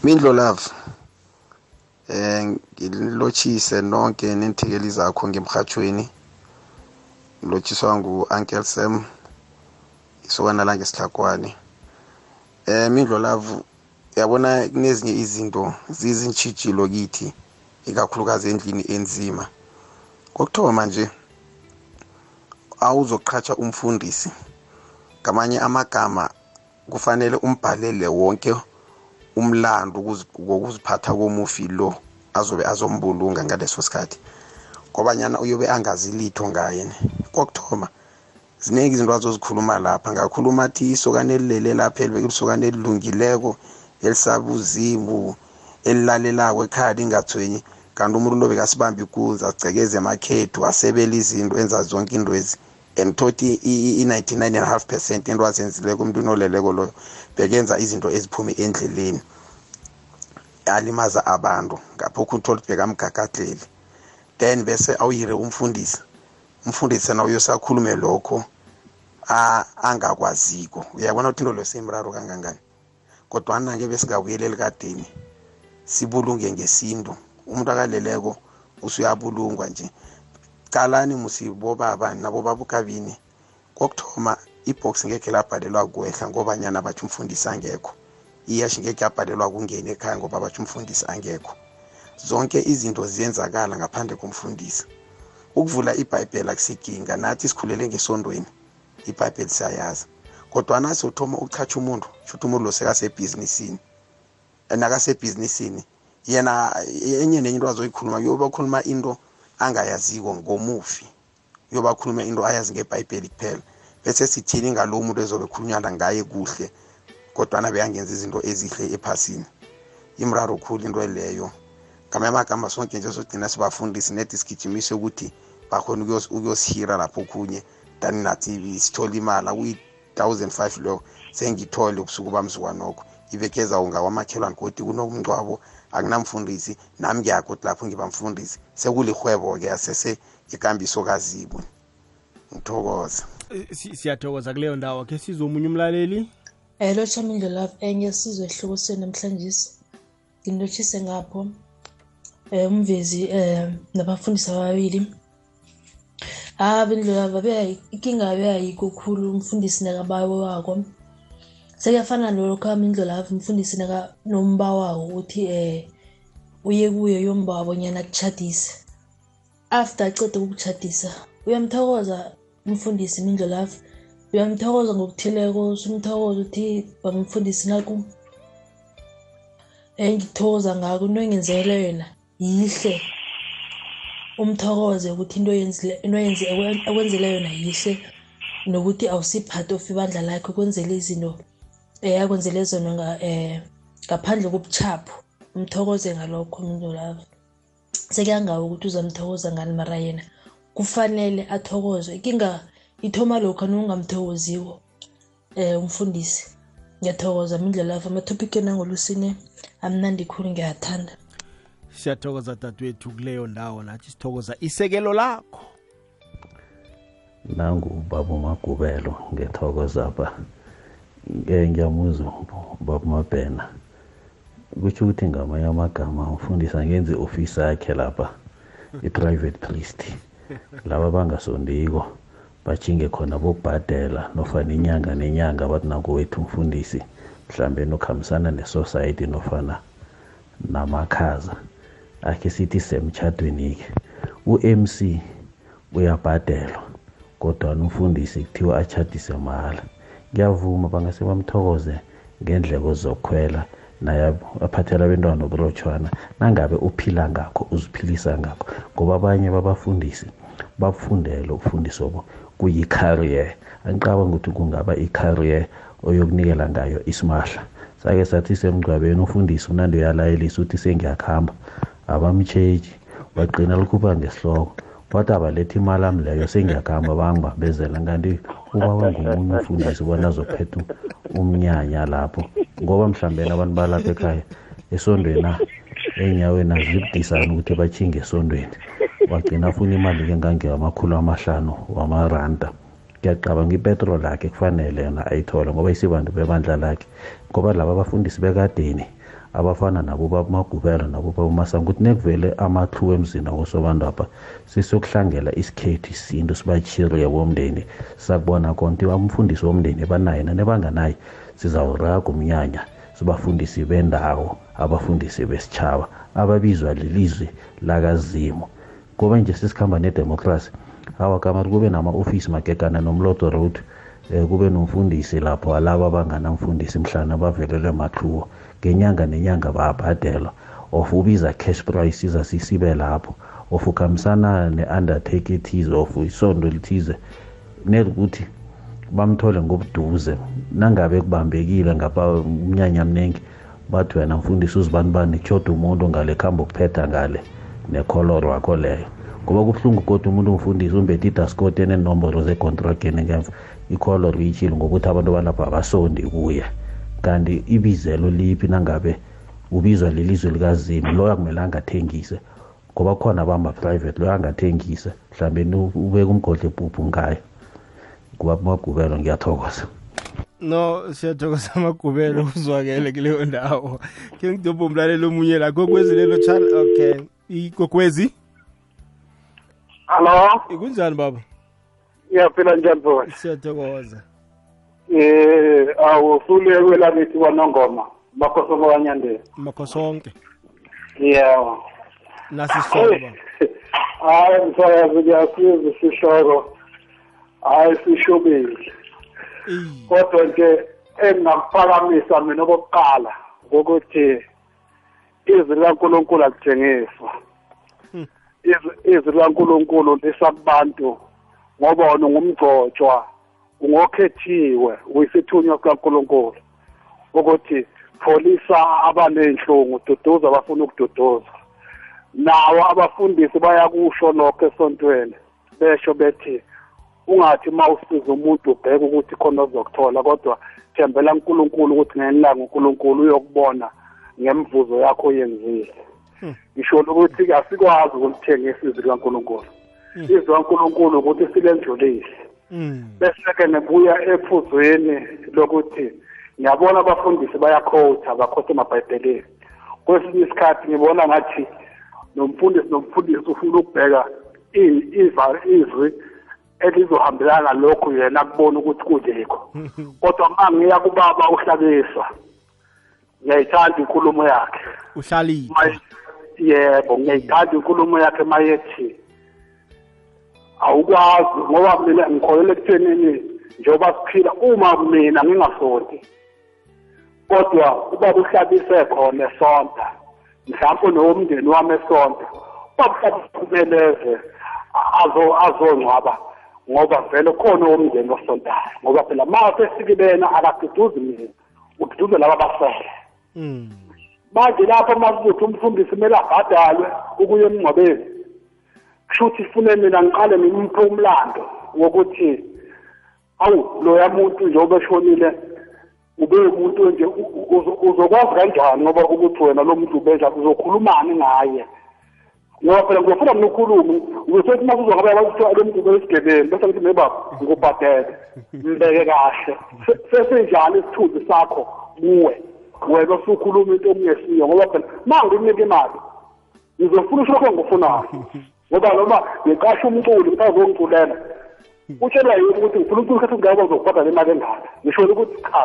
mindlo love eh ngilotshise nonke nenthekeli zakho ngemhathweni ngilotshiswa ngu-uncle sam isokana la ngesihlakwane um mindlo lavu yabona kunezinye izinto zizintshijilo kithi ikakhulukazi endlini enzima. Kokuthoma nje awuzoqhatsha umfundisi. Ngamanye amagama kufanele umbhalele wonke umlando ngokuziphatha komufi lo azobe azombulunga ngaleso sikhathi. Ngobanyana uyobe angazi litho ngaye kokuthoma ziningi izinto azozikhuluma lapha. Ngakhuluma athi isokane elilele lapha isokane elilungileko elisabuzimu elilalelako ekhaya lingathwenyi. Kanti umuntu lo bekasibamba ikunzi agcekeze emakhethu asebele izinto enza zonke into ezi. And thothi i-99 and a half percent into azenzileko umntwini oleleko loyo bekenza izinto eziphume endleleni. Alimaza abantu. Ngapho ukhuthola ukuthi bekamgagadleli then bese awuyire umfundisi. Umfundisi na uyosakhulume lokho angakwaziko. Uyabona ukuthi into lo semraro kangangani kodwana-ke besingabuyeleli kadeni sibulunge ngesintu umuntu akaleleko usuyabulungwa nje. Qalani musibobaba nabobaba ukabini kokuthoma ibox ngekhe labhalelwa kwehla ngobanyana bathi umfundisi angekho. Iyashi ngekhe yabhalelwa kungena ekhaya ngoba bathi umfundisi angekho. Zonke izinto ziyenzakala ngaphandle komfundisi. Ukuvula ibhayibheli akusiginga nathi sikhulele ngesondweni ibhayibheli siyayazi. Kodwana siyothoma ukuchatsha umuntu shuthi umuntu lo sekasebhizinisini. Nakasebhizinisini yena enye nenye into azoyikhuluma kuyoba khuluma into angayaziko ngomufi. Uyoba khuluma into ayazi ngebhayibheli kuphela. Bese sithini ngalo muntu ezobe khulunyana ngaye kuhle kodwana beyangenza izinto ezihle ephasini. Imraro khulu into leyo. Ngamanye amagama sonke nje sogcina sibafundisi nedi sigijimise ukuthi bakhona ukuyosihira lapho okhunye. Tani nathi sithole imali akuyi-thousand five leyo sengithole ubusuku bamzukwanokho ivekeza ungawamakhelwane kodwa kunomngcwabo akunamfundisi. Nami ngiyakho ukuthi lapho ngibamfundisi. Sekulihwebo-ke asese ikambiso kazibo ngithokoza siyathokoza kuleyo ndawo. Khe sizomunye umlaleli? Um lotshami indlela engiyasizwa ehlokosweni namhlanje. Ngilotshise ngapho. Um umvezi um nabafundisi ababili. Ah bendlela ikinga beyayikho khulu umfundisi nakabawako sekuyafana nalokho indlela ave umfundisi nomba wawo ukuthi um uye kuyo yomba bonyana kuchadise after acede ukukuchadisa uyamthokoza umfundisi mindlela ave uyamthokoza ngokuthileko simthokoza uthi bangimfundisi naku engithokoza ngako into engenzele yona yihle. Umthokoze ukuthi into into ekwenzele yona yihle nokuthi awusiphathi of ibandla lakhe kwenzele izinto um akwenzele zona um ngaphandle kobuchapho umthokoze ngalokho umuntu lavo sekuyangawo ukuthi uzamthokoza ngani mara yena? Kufanele athokozwe. Ikinga ithoma lokhu nongamthokoziko um umfundisi ngiyathokoza mindlela lavo amathopiki enangolusine amnandi khulu ngiyathanda. Siyathokoza dadewethu kuleyo ndawo nathi sithokoza isekelo lakho. Nangu nangubaba umagubelo ngethokoza pha ngiyamuza ubaba umabhena kutsho ukuthi ngamanye amagama umfundisa ngenze ofisi yakhe lapha i-private priest. Laba bangasondiko bajinge khona bokubhadela nofana inyanga nenyanga bathi nakowethu umfundisi mhlambe nokuhambisana ne-society nofana namakhaza akhe sithi semtshadweni-ke u-mc uyabhadelwa kodwana umfundisi kuthiwa achadise mahala. Ngiyavuma bangase bamthokoze ngendleko zokukhwela naye aphathela abentwana oburotshwana nangabe uphila ngakho uziphilisa ngakho. Ngoba abanye babafundisi bafundele ukufundisa obo kuyi-career. Angiqabanga ukuthi kungaba i-career oyokunikela ngayo isimahla. Sake sathi semgcwabeni ufundisi unandi uyalayelisa ukuthi sengiyakuhamba abamtsheji wagqina likhupha ngesihloko. Wathi abaletha imali ami leyo sengiyakuhamba bangibambezela kanti ubaba ngomunye umfundisi bona azophetha umnyanya lapho. Ngoba mhlawumbe abantu balapha ekhaya esondweni enyaweni azibudisani ukuthi bachinge esondweni. Wagcina afuna imali-ke ngangamakhulu amahlanu wamaranda. Ngiyacabanga ipetrol lakhe kufanele yona ayithole ngoba isibantu bebandla lakhe. Ngoba laba abafundisi bekadeni abafana nabo babamagubela nabo babamasango ukuthi nekuvele amahluwo emzini akosobandapha sisiyokuhlangela isikhethu isintu sibachiriye bomndeni sakubona konke umfundisi womndeni ebanaye nanebanganaye sizawuraga umnyanya sibafundisi bendawo abafundisi besitshaba ababizwa lilizwi lakazimo ngoba nje sesikhamba nedemocracy awa kamari kube nama-ofisi magegana nomlodo road um kube nomfundisi lapho alabo abanganamfundisi mhlana bavelelwe mahluwo ngenyanga nenyanga bayabhadelwa of ubiza cash price izasisibe lapho. Of ukhambisana ne-undertake ethize of isondo lithize nelikuthi bamthole ngobuduze. Nangabe kubambekile ngapha umnyanya mningi bathi wena mfundisi uzibanibani kutshoda umuntu ngale khamba ukuphetha ngale nekholoro wakho leyo. Ngoba kubuhlungu kodwa umuntu umfundisi umbethe idaskoti enenomboro zekontrageni ngemva ikholoro iyitshile ngokuthi abantu balapha abasondi kuye. Kanti ibizelo liphi nangabe ubizwa lelizwe likazini loyo akumele angathengise ngoba khona bama-private loyo angathengise mhlawumbe ubeka umgodle epuphu ngayo. Kuba magubelo ngiyathokoza. No siyathokoza amagubelo uzwakele kuleyo ndawo. Ke ngidobha umlaleli omunye la kokwezi lelo channel okay. Ikokwezi Hello, kunjani baba? Iyaphila njani baba? siyathokoza. Eh, awufule kwelakithi kwanongoma, bakhoso kwanyandela. makho Yeah. nasisolo baba Hayi msakazi kuyasiza isihloko. Hayi sishubile. Kodwa nje engingakuphakamisa mina okokuqala ukuthi izwi likaNkulunkulu akuthengiswa. Izwi- Izwi likaNkulunkulu lisakubantu ngoba wona ungumgcotshwa ungokhethiwe uyisithunywa sikaNkulunkulu ukuthi pholisa abanenhlungu duduza abafuna ukududuza. Nawo abafundisi bayakusho lokho esontweni besho bethi ungathi uma usiza umuntu ubheke ukuthi khona ozokuthola kodwa thembela kuNkulunkulu ukuthi ngenilanga uNkulunkulu uyokubona ngemvuzo yakho oyenzile. Ngisho ukuthi asikwazi ukulithengisa izwi likaNkulunkulu. Izwi likaNkulunkulu ukuthi silendlulile. Mm, bese-ke nebuya ephuzweni lokuthi ngiyabona abafundisi bayakhotha bakhotha emabhayibhelini. Kwesinye isikhathi ngibona ngathi nomfundisi nomfundisi ufuna ukubheka i- iva- izwi elizohambelana nalokhu yena akubona ukuthi kulikho kodwa uma ngiya kubaba uhlabisa ngiyayithanda inkulumo yakhe. Uhlalile Maye- yebo ngiyayithanda inkulumo yakhe mayethi awukwazi ngoba mina ngikholelwa ekuthenini njengoba siphila uma mina ngingasonti kodwa ubaba uhlabise khona esonta mhlawumbe nowomndeni wami esonta ubaba uhlabise kumeleze azo azongcwaba ngoba vele khona owomndeni osontayo ngoba phela ma sesikibena akaduduzi mina ududuze laba basele mm, manje lapho makubuthi umfundisi kumele abhadalwe ukuya emngcwabeni kusho ukuthi sifune mina ngiqale ngimphe umlando wokuthi awu loya muntu njengoba eshonile ube umuntu nje uzokwazi kanjani ngoba ukuthi wena lo muntu ubenza uzokhulumani ngaye ngoba phela ngizofuna mina ukhulume uzosethi uma kuzongaba bakuthiwa lo muntu ubesigebeni bese ngithi mebaba ngikubhadele mbeke kahle. Se- sesenjalo isithunzi sakho kuwe wena usukhuluma into okungesiyo ngoba phela ma ngikunika imali ngizofuna ushokho engufunayo ngoba noma ngiqasha umculi ukuthi azongiculela utshela yini ukuthi ngifuna umculi khathi ngeke uzokubhadala imali engaka ngisho ukuthi cha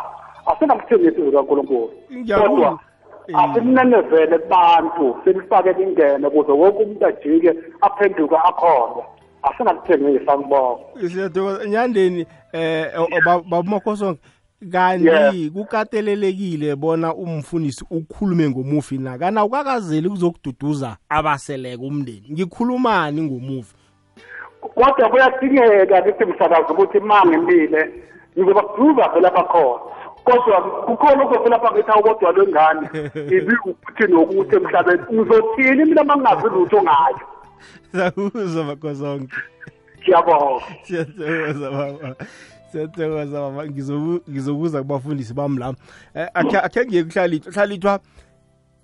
asingakuthengisi izwi kaNkulunkulu. Ngiyakuzwa. kodwa asimnenevele kubantu simfake lingene ukuze wonke umuntu ajike aphenduke akhona asingakuthengisa ngibonga siyathokoza nyandeni eh babumakhosonke kanti Yeah. kukatelelekile bona umfundisi ukhulume ngomufi na? Kana ukakazeli kuzokududuza abaseleke umndeni. Ngikhulumani ngomufi? Kodwa kuyadingeka kithi msakazi ukuthi ma ngimile ngizobaduza vele abakhona kodwa kukhona okuzovela phangithi awukodwa lwengane. Ibi ukuthi nokuthi emhlabeni ngizothini mina uma ngingazi lutho ngayo? Sakuzwa makhosonke ngiyabonga siyathokoza baba siyathokoza baba Ngizokuza kubafundisi bami la Eh, akhe ngiye kuhlalithwa hlalithwa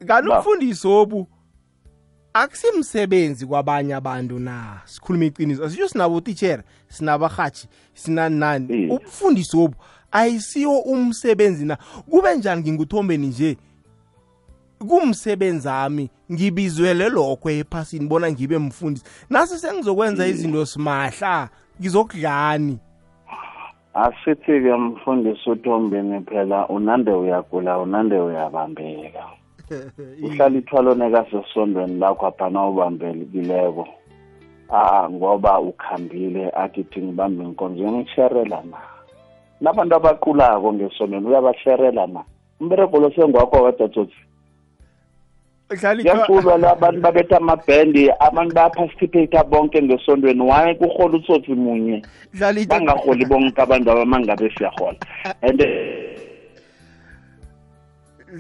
kanti umfundisi obu akusimsebenzi kwabanye abantu na? Sikhuluma iqiniso. Asisho sinabo utitshera sinabarhatshi sinaninani Mm. ubufundisi obu ayisiwo umsebenzi na? Kube njani nginguthombeni nje? Kumsebenzi ami ngibizwele lokho ephasini bona ngibe mfundisi. Nasi sengizokwenza izinto simahla ngizokudlani asithi-ke mfundisi uthombeni phela unande uyagula unande uyabambeka. Uhlala ithwalo nekasesondweni lakho aphana ubambekileko ah ngoba ukhambile akithi ngibambe inkonzo ngisherela na? Nabantu abaqulako ngesondweni uyabasherela na? Umberego lo sengwakho wadatsotsi kuyaculwa la abantu babetha amabhendi abantu bayaparticipate bonke ngesondweni. Waye kuhola utsotsi munye? Bangaholi bonke abantu abamangabe siyahola and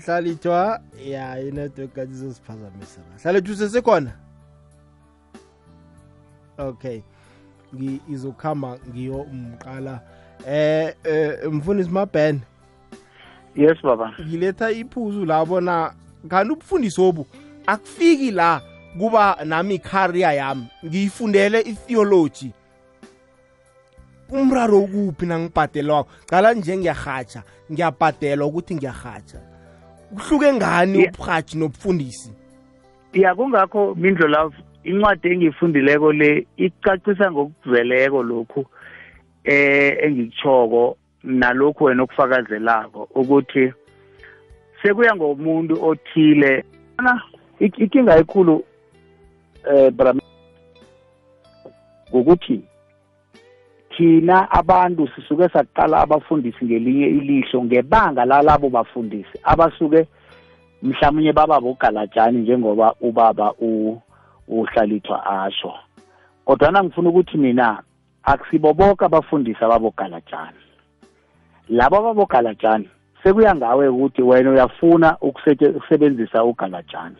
hlalithwa ya inetwork kathi izosiphazamisa hlalithwa usesekhona okay. Izokuhamba ngiyo mqala eh mfundisi mabhen yes baba. Ngiletha iphuzu la bona kanti ubufundisi obu? Akufiki la kuba nami icareer yami. Ngiyifundele itheology. Umraro ukuphi nangibhadelwako? Cala nje ngiyahatsha ngiyabhadelwa ukuthi ngiyahatsha kuhluke ngani ubuhatshi nobufundisi? Ya kungakho mindlo love incwadi engiyifundileko le icacisa ngokuzeleko lokhu eh engikuchoko nalokhu wena okufakazelako ukuthi sekuya ngomuntu othile. Na ikinga ekhulu eh bram ukuthi thina abantu sisuke saqala abafundisi ngelinye ilihlo ngebanga lalabo bafundisi. Abasuke mhlawumnye baba bogalatshani njengoba ubaba uhlalithwa asho. Kodwa ngifuna ukuthi mina akusibo bonke abafundisi ababogalatshani labo ababogalatshani sekuya ngawe ukuthi wena uyafuna ukusebenzisa ugalatshani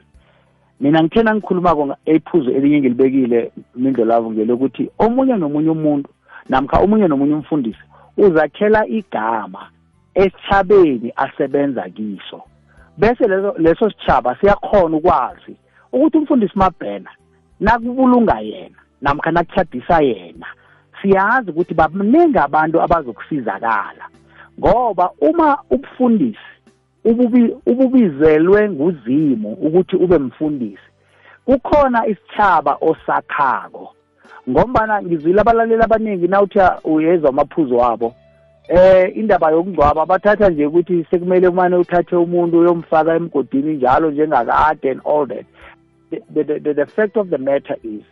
mina ngithena ngikhuluma-ko ephuzo elinye ngilibekile mindlo lavo ngelokuthi omunye nomunye umuntu namkha omunye nomunye umfundisi uzakhela igama esithabeni asebenza kiso. Bese leso leso sitshaba siyakhona ukwazi ukuthi umfundisi mabhena nakubulunga yena namkha nakuchadisa yena siyazi ukuthi baningi abantu abazokusizakala. Ngoba uma ubufundisi ububi ububizelwe nguzimu ukuthi ube mfundisi kukhona isithaba osakhako. Ngombana ngizwile abalaleli abaningi nawuthi uyezwa amaphuzo wabo eh indaba yokungcwaba bathatha nje ukuthi sekumele umane uthathe umuntu uyomfaka emgodini njalo njengakade and all that. The, the, the, the fact of the matter is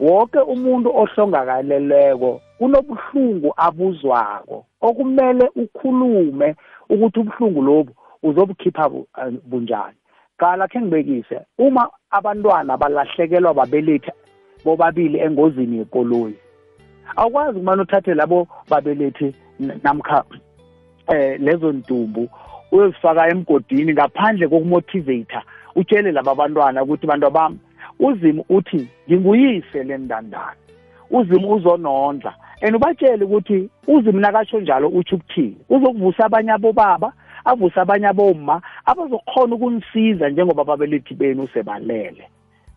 wonke umuntu ohlongakaleleko kunobuhlungu abuzwako okumele ukhulume ukuthi ubuhlungu lobu uzobukhipha bunjani. Qala khe ngibekise uma abantwana balahlekelwa babelethi bobabili engozini yekoloyi awukwazi kumane uthathe labo babelethi namkha eh lezo ntumbu uyozifaka emgodini ngaphandle kokumotivate utshele laba bantwana ukuthi bantu bami uzimu uthi nginguyise lendandane uzimu uzonondla and ubatshele ukuthi uzimu nakatsho njalo utsho ukuthini. Uzokuvusa abanye abobaba avuse abanye aboma abazokhona ukunisiza njengoba ababelethi benu sebalele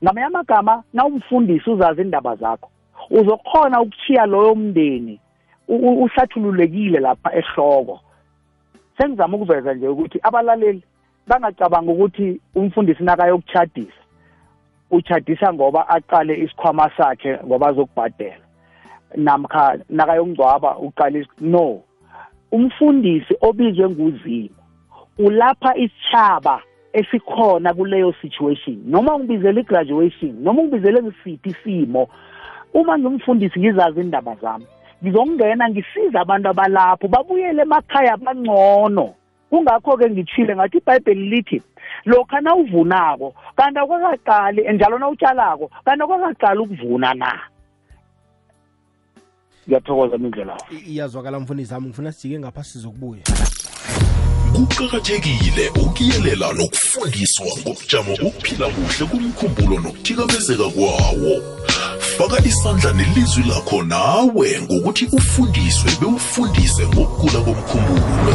ngamanye amagama nawumfundisi uzazi indaba zakho uzokhona ukuchiya loyo mndeni uhlathululekile lapha ehloko. Sengizama ukuveza nje ukuthi abalaleli bangacabanga ukuthi umfundisi nakayokuchadisa uchadisa ngoba aqale isikhwama sakhe ngoba azokubhadela. Namkha nakayongcwaba uqale no. Umfundisi obizwe nguzimu ulapha isitshaba esikhona kuleyo situation. Noma ngibizele i-graduation noma ngibizele ngisiphi isimo uma ngimfundisi ngizazi indaba zami. Ngizongena ngisiza abantu abalapho babuyele emakhaya abangcono kungakho-ke ngithile ngathi ibhayibheli lithi lokha nawuvunako kanti akwakaqali njalo nawutshalako kanti akwakaqali ukuvuna na? Ngiyathokoza mindlela iyazwakala mfundisi wami ngifuna sijike ngapha sizokubuya. Kuqakathekile ukuyelela nokufundiswa ngobujamo bokuphila kuhle kumkhumbulo nokuthikamezeka kwawo. Faka isandla nelizwi lakho nawe ngokuthi ufundiswe bewufundise ngokugula komkhumbulo.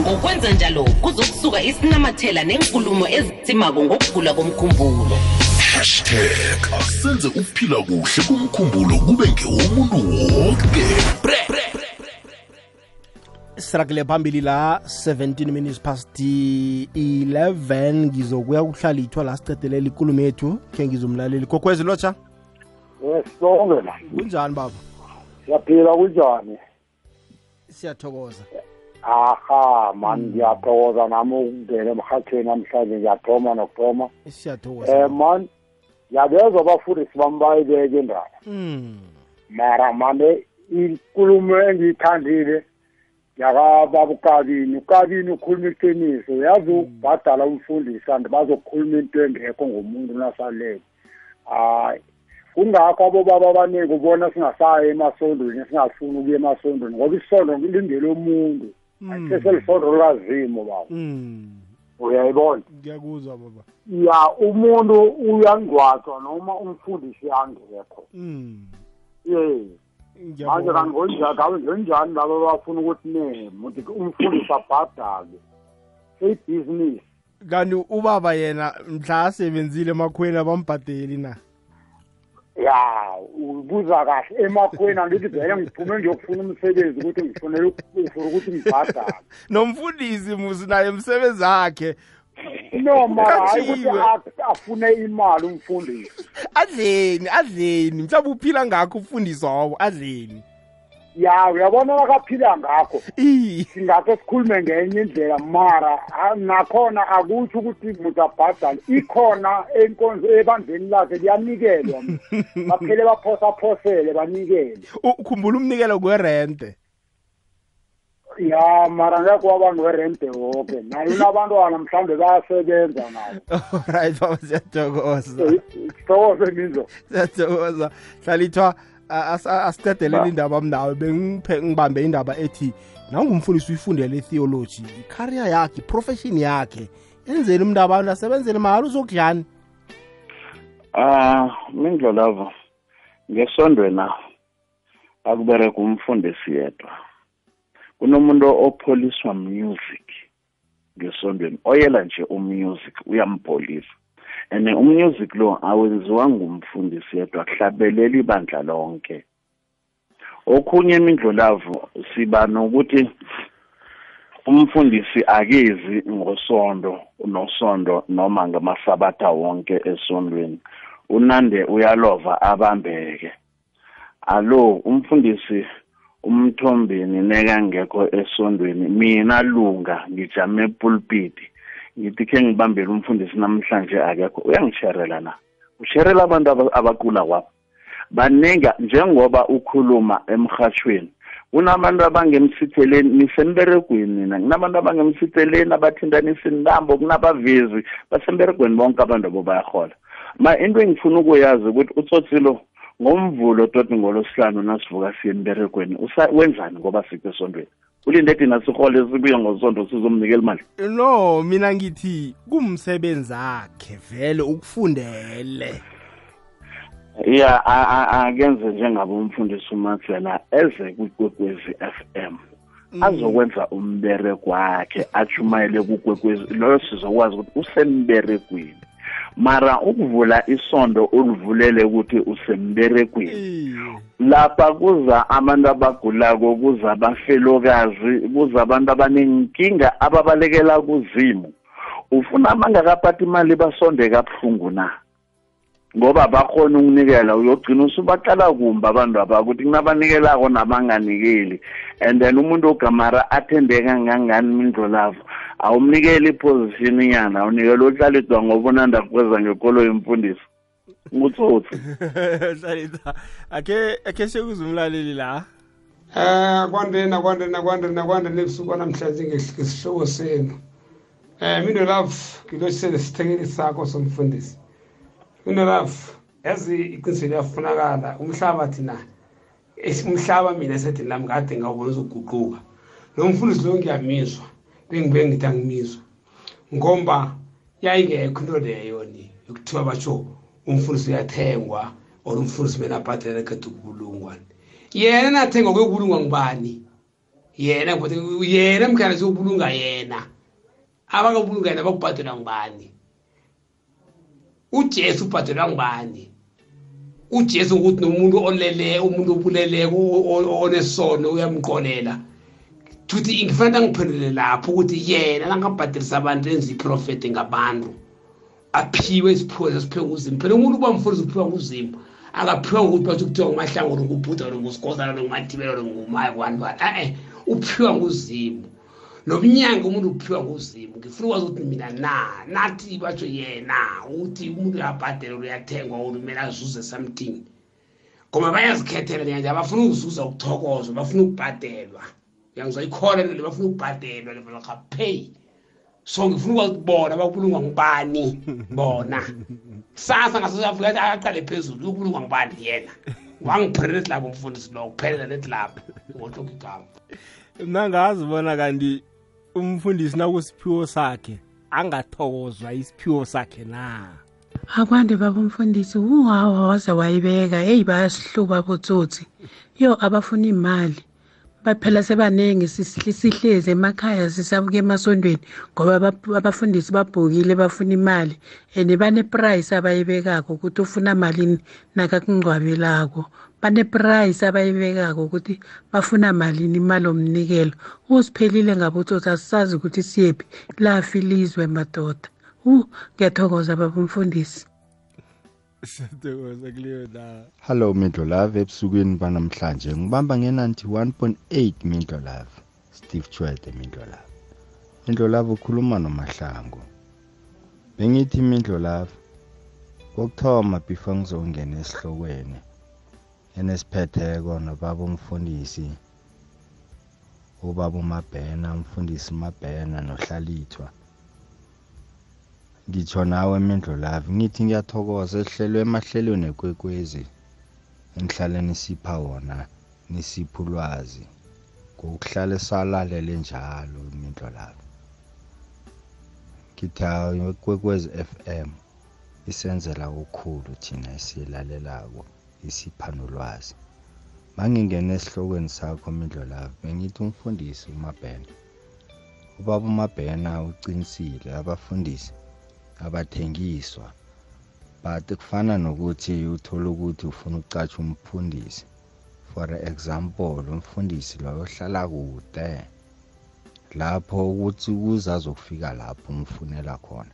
Ngokwenza njalo kuzokusuka isinamathela nenkulumo ezitsimako ngokugula komkhumbulo. Hashtag. Asenze ukuphila kuhle kumkhumbulo kube ngewomuntu wonke sirakile phambili la 17 minutes past 11 ngizokuya kuhlalithwa la sicedelela ikulumo yethu. Khe ngizomlaleli kokwezi lotsha? Yes sonke la. Kunjani baba? Siyaphila kunjani? Siyathokoza. Aha mani ngiyathokoza nami ukungena emhathweni namhlanje ngiyathoma nokuthoma. Siyathokoza um mani ngiyabezwa abafundisi bami bayibeke indaba Mm. mara mane inkulumo engiyithandile yakababa ukabini ukabini ukhuluma iqiniso. Uyazi ukubhadala umfundisi and bazokhuluma into engekho ngomuntu nasalele. Hayi kungakho abobaba abaningi ubona singasayi emasondweni singafuni ukuya emasondweni ngoba isondo lingele omuntu seselisondo lukazimo baba. Mm. uyayibona? Ngiyakuzwa baba. Ya umuntu uyangcwatshwa noma umfundisi angekho Mm. ye. Manje Ngiyabonga. kanti ngonjani ngabe ngenjani laba bafuna ukuthi ne muthi umfundisi abhadale? Seyibhizinisi kanti ubaba yena mhla asebenzile emakhweni abambhadeli na? Ya ubuza kahle emakhweni angithi vele ngiphume ngiyokufuna umsebenzi ukuthi ngifunele ufuna ukuthi ngibhadale nomfundisi musi naye umsebenzi wakhe no mara hayi ukuthi afune imali umfundisi adleni adleni mhlawumbe uphila ngakho umfundisi wawo adleni ya uyabona nakaphila ngakho. I singakhe sikhulume ngenye indlela mara a- nakhona akutsho ukuthi muthi abhadale ikhona enkonzo ebandleni lakhe liyanikelwa baphele baphosaphosele banikele. Ukhumbula umnikelo kwerente? Ya mara ngeke wabantu werente woke. Nayo unabantwana mhlawumbe bayasebenza nabo. Right baba siyathokoza. Sithokoze mizo. Siyathokoza. Hlalithwa a- as- asicedelela indaba mnawe bengiphe ngibambe indaba ethi nangumfundisi uyifundele itheology icareer yakhe iprofession yakhe yenzeni umntu abantu asebenzele mahhala uzokudlani Ah, mindlolavo. Ngesondwena akubereka umfundisi yedwa. Kunomuntu opholiswa music ngesondweni. Oyela nje umusic uyampolisa. And umusic lo awenziwa ngumfundisi yedwa kuhlabelela ibandla lonke. Okhunye imindlolavu siba nokuthi umfundisi akezi ngosondo unosondo noma ngamasabatha wonke esondweni. Unande uyalova abambeke. Alo umfundisi umthombeni nekangekho esondweni mina lunga ngijame epulpit ngithi khe ngibambele umfundisi namhlanje akekho. Uyangisherela na? Usherela abantu abakula kwapho? Baninga njengoba ukhuluma emhashweni kunabantu abangemsitheleni nisemberegweni nina kunabantu abangemsitheleni abathintanisa intambo kunabavezi basemberegweni bonke abantu abo bayahola ma into engifuna ukuyazi ukuthi utsotsilo ngomvulo toti ngolosihlanu nasivuka siye emberegweni wenzani ngoba sikho esondweni ulinde thina sihole sibuye ngosonto sizomnikela imali? No mina ngithi kumsebenzi akhe vele ukufundele. Ya akenze njengabo umfundisi umatsela eze kukwekwezi m. Azokwenza umbereko wakhe achumayele kukwekwezi loyo sizokwazi ukuthi usemberegweni mara ukuvula isondo ulivulele ukuthi usemberegweni. Lapha kuza abantu abagulako kuza abafelokazi kuza abantu abanenkinga ababalekela kuzimu. Ufuna abangakaphathi imali basonde kabuhlungu na? Ngoba bakhona ukunikela uyogcina usubaqala kumbi abantu aba ukuthi kunabanikelako nabanganikeli and then umuntu ogamara athembeka kangangani mindlo lavo awumnikeli iposition inyana awunikela uhlalidwa ngoba unanda kukweza ngekolo yemfundiso ngutsotsi hlalisa akhe akhe sekuze umlaleli la Eh kwandena kwandena kwandena kwandena ebusuku namhlanje ngesihloko senu. Eh Mindo Love ngilosele sithekeli sakho somfundisi. Mindo Love yazi iqiniso liyafunakala umhlaba thina esi- umhlaba mina sethi nami kade ngawubona uzoguquka. Lo mfundisi lo ngiyamizwa bengibe ngithi angimizwa. Ngomba yayingekho into leyo ni yokuthiwa basho umfundisi uyathengwa or umfundisi mina abhadela ekade ukubulungwa yena nathenga kuyobulungwa ngubani? Yena ngibothe- yena mkhana siyobulunga yena. Abakabulunga yena bakubhadelwa ngubani? Ujesu ubhadelwa ngubani? Ujesu ukuthi nomuntu olele umuntu obuleleko o- o- onesono uyamqolela. Futhi ngifanele angiphendule lapho ukuthi yena langabhadelisa abantu enza iprofeti ngabantu aphiwe isiphiwo sesiphiwe nguzimu phela umuntu uba mfundisi uphiwa nguzimu akaphiwa ngokuthi bathi kuthiwa ngumahlango ngubhuda ngusikosana ngumathibelo ngumaya kwantwana e-e uphiwa nguzimu nomnyanga umuntu uphiwa nguzimu ngifuna ukwazi ukuthi mina na nathi batsho yena ukuthi umuntu uyabhadela uyathengwa kumele azuze something. Ngoba bayazikhethela njenganje abafuna ukuzuza ukuthokozwa bafuna ukubhadelwa uyangizayikhola le bafuna ukubhadelwa levelakapay so ngifuna ukwazi ukuthi bona bakubulungwa ngubani? Bona. Kusasa ngasouth africa aqale phezulu ukubulungwa ngubani yena? Wangiphelela ethi lapho umfundisi lo kuphelela lethi lapho ngohloko igama nangazi bona kanti umfundisi nakusiphiwo sakhe angathokozwa isiphiwo sakhe na? Akwande baba umfundisi uhawa waze wayibeka. Eyi bayasihluba botsotsi. Yo abafuna imali. Baphela sebaningi sihlezi emakhaya sisabuka emasondweni ngoba abafundisi babhokile bafuna imali and bane-price abayibekako ukuthi ufuna malini nakakungcwabelako bane-price abayibekako ukuthi bafuna malini imali omnikelo usiphelile ngabotsotsi asisazi ukuthi siyephi lafi ilizwe madoda. U ngiyathokoza baba umfundisi. Siyathokoza kuleyo ndawo Hello Midlo Love. Ebusukweni banamhlanje ngibamba nge91.8 Midlo Love. Steve Chwede Midlo Love. Midlo Love ukhuluma nomahlango Bengithi Midlo Love kokuthoma before ngizongena esihlokweni enesiphetheko nobaba umfundisi ubaba uMabhena umfundisi uMabhena nohlalithwa ngitsho nawe Mindlo Love ngithi ngiyathokoza esihlelwe emahlelweni ekwekwezi. Enihlale nisipha wona nisipha ulwazi ngokuhlala salalele njalo Mindlo Love. Ngithi hayi ekwekwezi FM isenzela okukhulu thina esiyilalelako isipha nolwazi. Mangingena esihlokweni sakho Mindlo Love bengithi umfundisi uMabhena. Ubaba uMabhena uqinisile abafundisi abathengiswa but kufana nokuthi uthola ukuthi ufuna ukucatsha umfundisi. For example umfundisi loyo ohlala kude lapho ukuthi ukuze azokufika lapho umfunela khona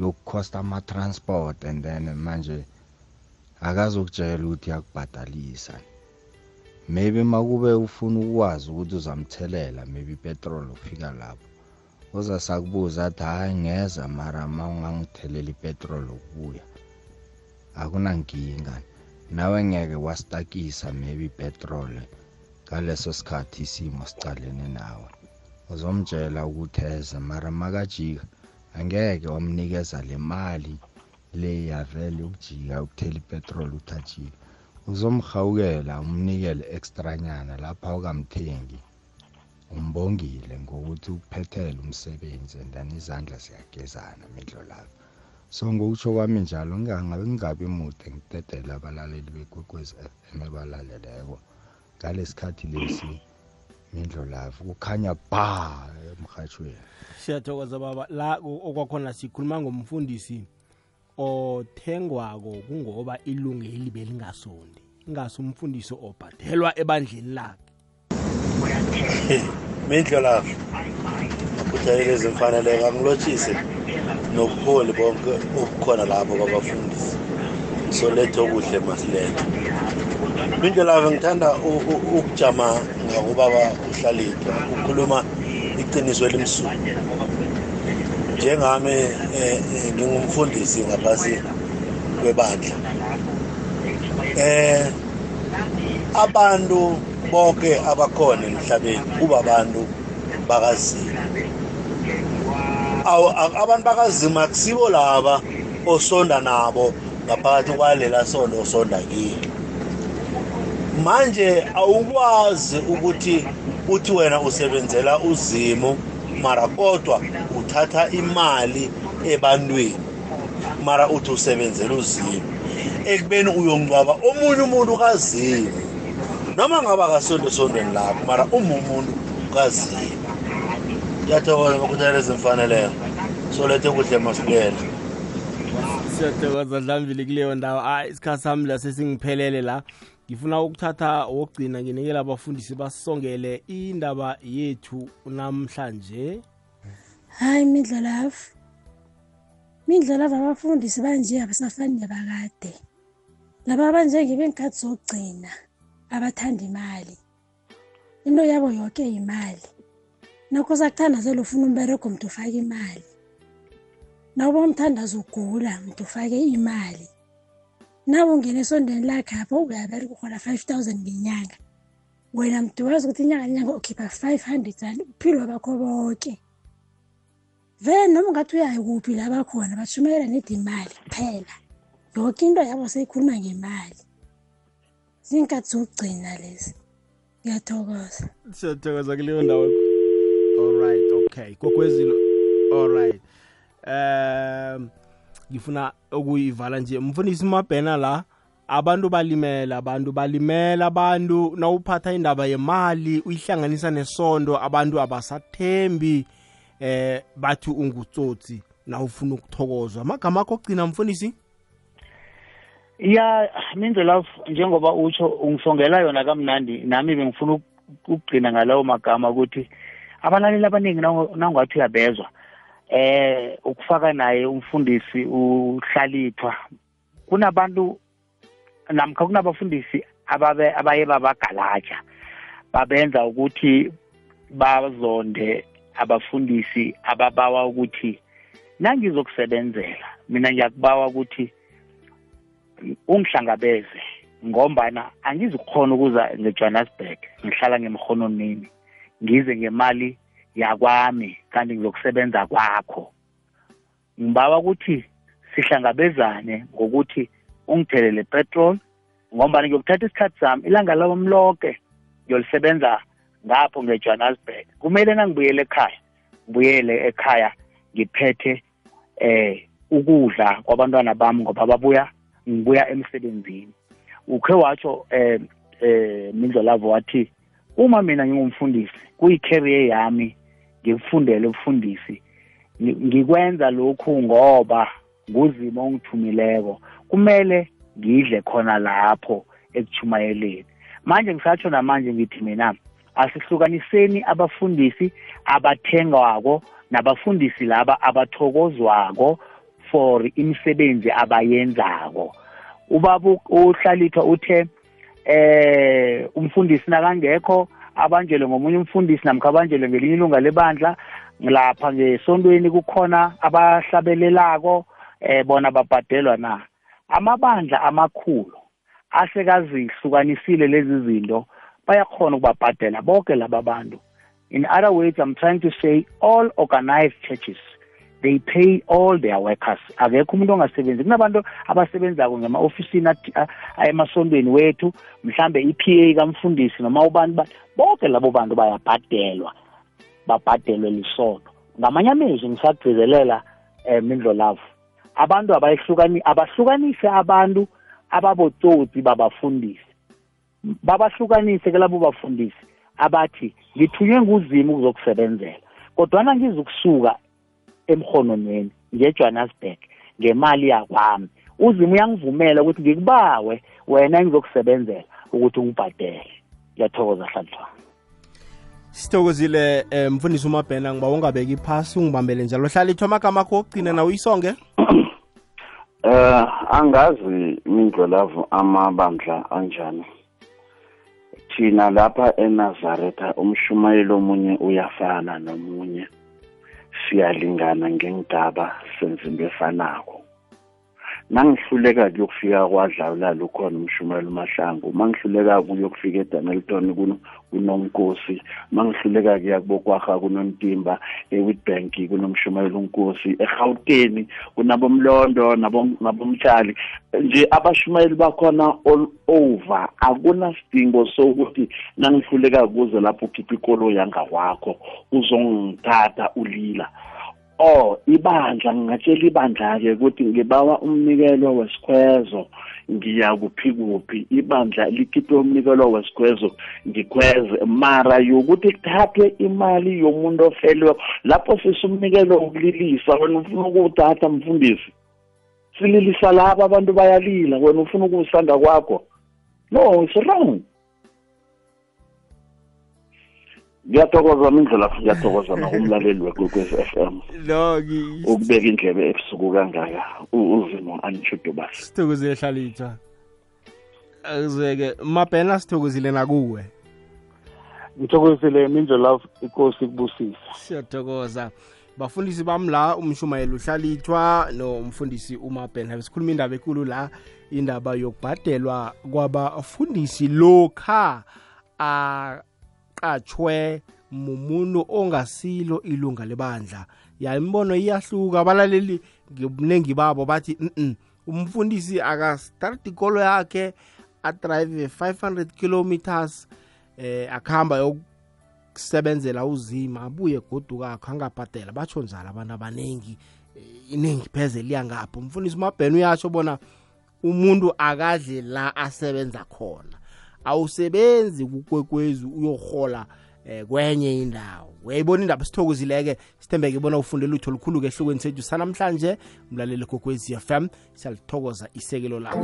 yokukhosta ama-transport and then manje akazokutshela ukuthi yakubhadalisa. Maybe makube ufuna ukwazi ukuthi uzamthelela maybe ipetrol ufika lapho. Uzasakubuza athi hayi ngeza mara ma ungangithelela ipetrol ukubuya akunankinga. Nawe ngeke wasitakisa maybe ipetrol ngaleso sikhathi isimo sicalene nawe. Uzomtshela ukuthi eze mara makajika angeke wamnikeza le mali le yavele ukujika ukuthela ipetrol uthajile uzomhawukela umnikele extranyana lapha ukamthengi. Umbongile ngokuthi ukuphethele umsebenzi and then izandla ziyagezana midlo lapho so ngokutsho kwami njalo ngingabe ngingabi mude ngidedele abalaleli bekwekwezi FM abalaleleko. Ngalesi sikhathi lesi mindlo lavo kukhanya ba emrhatshweni siyathokoza baba. La o- okwakhona sikhuluma ngomfundisi othengwako kungoba ilungeli belingasondi. Ingasi umfundisi obhadelwa ebandleni lakhe. mindlo lapho akhuthalele ezimfaneleko angilotshise nobuholi bonke obukhona lapho babafundisi. Solethe okuhle masilethe mindlo lapho ngithanda ukujama ngakubaba uhlalithwa ukhuluma iqiniso elimsulwa njengami eh, eh, ngingumfundisi ngaphasi kwebandla. Eh abantu bonke abakhona emhlabeni kuba abantu bakazima abantu bakazima akusibo laba osonda nabo ngaphakathi kwalela sondo osonda kilo manje awukwazi ukuthi uthi wena usebenzela uzimo mara kodwa uthatha imali ebantwini mara uthi usebenzela uzimo ekubeni uyongcwaba omunye umuntu kazimo noma ngaba kasondo esondweni lakho mara uma umuntu kazimo ngiyathokoza bakhuthalela ezimfaneleyo solethe kuhle masibuyele siyathokoza dlambili kuleyo ndawo. Hayi isikhathi sami la sesingiphelele la ngifuna ukuthatha wokugcina nginikela abafundisi basongele indaba yethu namhlanje. Hayi midlalavu midlalavu abafundisi banje abasafani nebakade laba abanjenge bengikhathi zokugcina abathanda imali. Into yabo yonke imali nokho sakuthandazela ufuna umberego mntu ufake imali. Nawuba umthandazo ugula mntu ufake imali. Nawe ungena esondweni lakhe apho uyabereka urhola five thousand ngenyanga. Wena mntu wazi ukuthi inyanga nenyanga ukhipha five hundred rand uphilwa bakho bonke vele noma ungathi uyayo kuphi la bakhona bashumayela nedi imali kuphela. Yonke into yabo seyikhuluma ngemali zinkathi zokugcina lezi. Ngiyathokoza. Siyathokoza kuleyo ndawo. Alright okay. Kokwezilo alright um ngifuna ukuyivala nje mfundisi mabhena la. Abantu balimela abantu balimela abantu nawuphatha indaba yemali uyihlanganisa nesondo abantu abasathembi. Eh bathi ungutsotsi nawufuna ukuthokozwa. Amagama akho okugcina mfundisi? Ya mindlela njengoba utsho ungisongela yona kamnandi nami bengifuna ukugcina ngalawo magama ukuthi abalaleli abaningi nangathi uyabezwa eh ukufaka naye umfundisi uhlalithwa kunabantu namkha kunabafundisi ababe abaye babagalaja babenza ukuthi bazonde abafundisi ababawa ukuthi nangizokusebenzela mina ngiyakubawa ukuthi ungihlangabeze ngombana angizukukhona ukuza ngejohannesburg ngihlala ngemhononini ngize ngemali yakwami kanti ngizokusebenza kwakho. Ngibawa ukuthi sihlangabezane ngokuthi ungithelele petrol ngoba ngiyokuthatha isikhathi sami ilanga lami lonke ngiyolisebenza ngapho ngejohannesburg kumele nangibuyele ekhaya ngibuyele ekhaya ngiphethe eh ukudla kwabantwana bami ngoba babuya ngibuya emsebenzini. Ukhe watsho eh eh mindlolavo wathi uma mina ngingumfundisi kuyi-career yami ngikufundele ubufundisi. Ngikwenza lokhu ngoba nguzimo ongithumileko. Kumele ngidle khona lapho ekuchumayeleni manje ngisatsho namanje ngithi mina asihlukaniseni abafundisi abathengwako nabafundisi laba abathokozwako for imisebenzi abayenzako. Ubaba uhlalithwa uthe eh umfundisi nakangekho abanjelwe ngomunye umfundisi namkha abanjelwe ngelinye ilunga lebandla ngilapha ngesontweni kukhona abahlabelelako eh bona babhadelwa na? Amabandla amakhulu asekazihlukanisile lezi zinto bayakhona ukubabhadela bonke laba bantu. In other words i'm trying to say all organized churches they pay all their workers. Akekho umuntu ongasebenzi. Kunabantu abasebenzako ngema-ofisini emasontweni wethu mhlambe i-pa kamfundisi noma ubani bonke labo bantu bayabhadelwa. Babhadelwe lisondo ngamanye amezwi ngisagcizelela um mindlo love abantu abayihlukani abahlukanise abantu ababotsotsi babafundisi. Babahlukanise ke labo bafundisi abathi ngithunywe nguzimu ukuzokusebenzela kodwana ngizukusuka emhononweni ngejohannesburg ngemali yakwami. Uzima uyangivumela ukuthi ngikubawe wena engizokusebenzela ukuthi ungibhadele. Ngiyathokoza hlalithwana sithokozile um mfundisi umabhena ngiba ungabeki phasi ungibambele njalo. Hlalithwa amagama akho okugcina nawe uyisonge? Eh angazi mindlolavu amabandla anjani. Thina lapha eNazaretha umshumayelo omunye uyafana nomunye. Siyalingana ngengigaba senza into efanako nangihluleka kuyokufika kwadlawulala ukhona umshumayelo umahlangu. Mangihluleka kuyokufika eDanelton kunomkosi mangihluleka kuya kubokwaha kunontimba eWitbank kunomshumayelo unkosi eGauteng kunabomlondo nabomtshali nje abashumayeli bakhona all over akunasidingo sokuthi nangihluleka kuze lapho ukhipha ikolo yangakwakho uzongithatha ulila. Oh ibandla ngingatshela ibandla-ke ukuthi ngibawa umnikelo wesikhwezo ngiya kuphi kuphi. Ibandla likhiphe umnikelo wesikhwezo ngikhweze. Mara yokuthi kuthathwe imali yomuntu ofelwe lapho sisumnikelo wokulilisa wena ufuna ukuwuthatha mfundisi? Sililisa laba abantu bayalila wena ufuna ukuwusanda kwakho? No it's wrong. Ngiyathokoza mindlela ngiyathokoza nakumlaleli wekwekwez f m. No ukubeka indlebe ebusuku kangaka u- uzimo anitshudubasi sithokozile hlalithwa azeke mabhena sithokozile nakuwe. Ngithokozile mindlo love inkosi kubusisa. Siyathokoza. Bafundisi bami la umshumayeli uhlalithwa nomfundisi umabhena sikhuluma indaba ekulu la indaba yokubhadelwa kwabafundisi lokha aqatshwe mumuntu ongasilo ilunga lebandla. Ya imbono iyahluka. Abalaleli ngobuningi babo bathi "Mm-mm, umfundisi akastart ikolo yakhe adrive 500 kilometers eh akuhamba yokusebenzela uzima abuye godu kakho angabhadela. Batsho njalo abantu abaningi eh, iningi pheze liyangapho umfundisi umabheni uyasho bona umuntu akadle la asebenza khona. Awusebenzi kukwekwezi uyohola eh, kwenye indawo. Uyayibona indaba? Sithokozileke. Sithembeke bona ufunde lutho olukhulu-ke ehlokweni sethu. Sanamhlanje mlaleli kokwezi m siyalithokoza isekelo lakho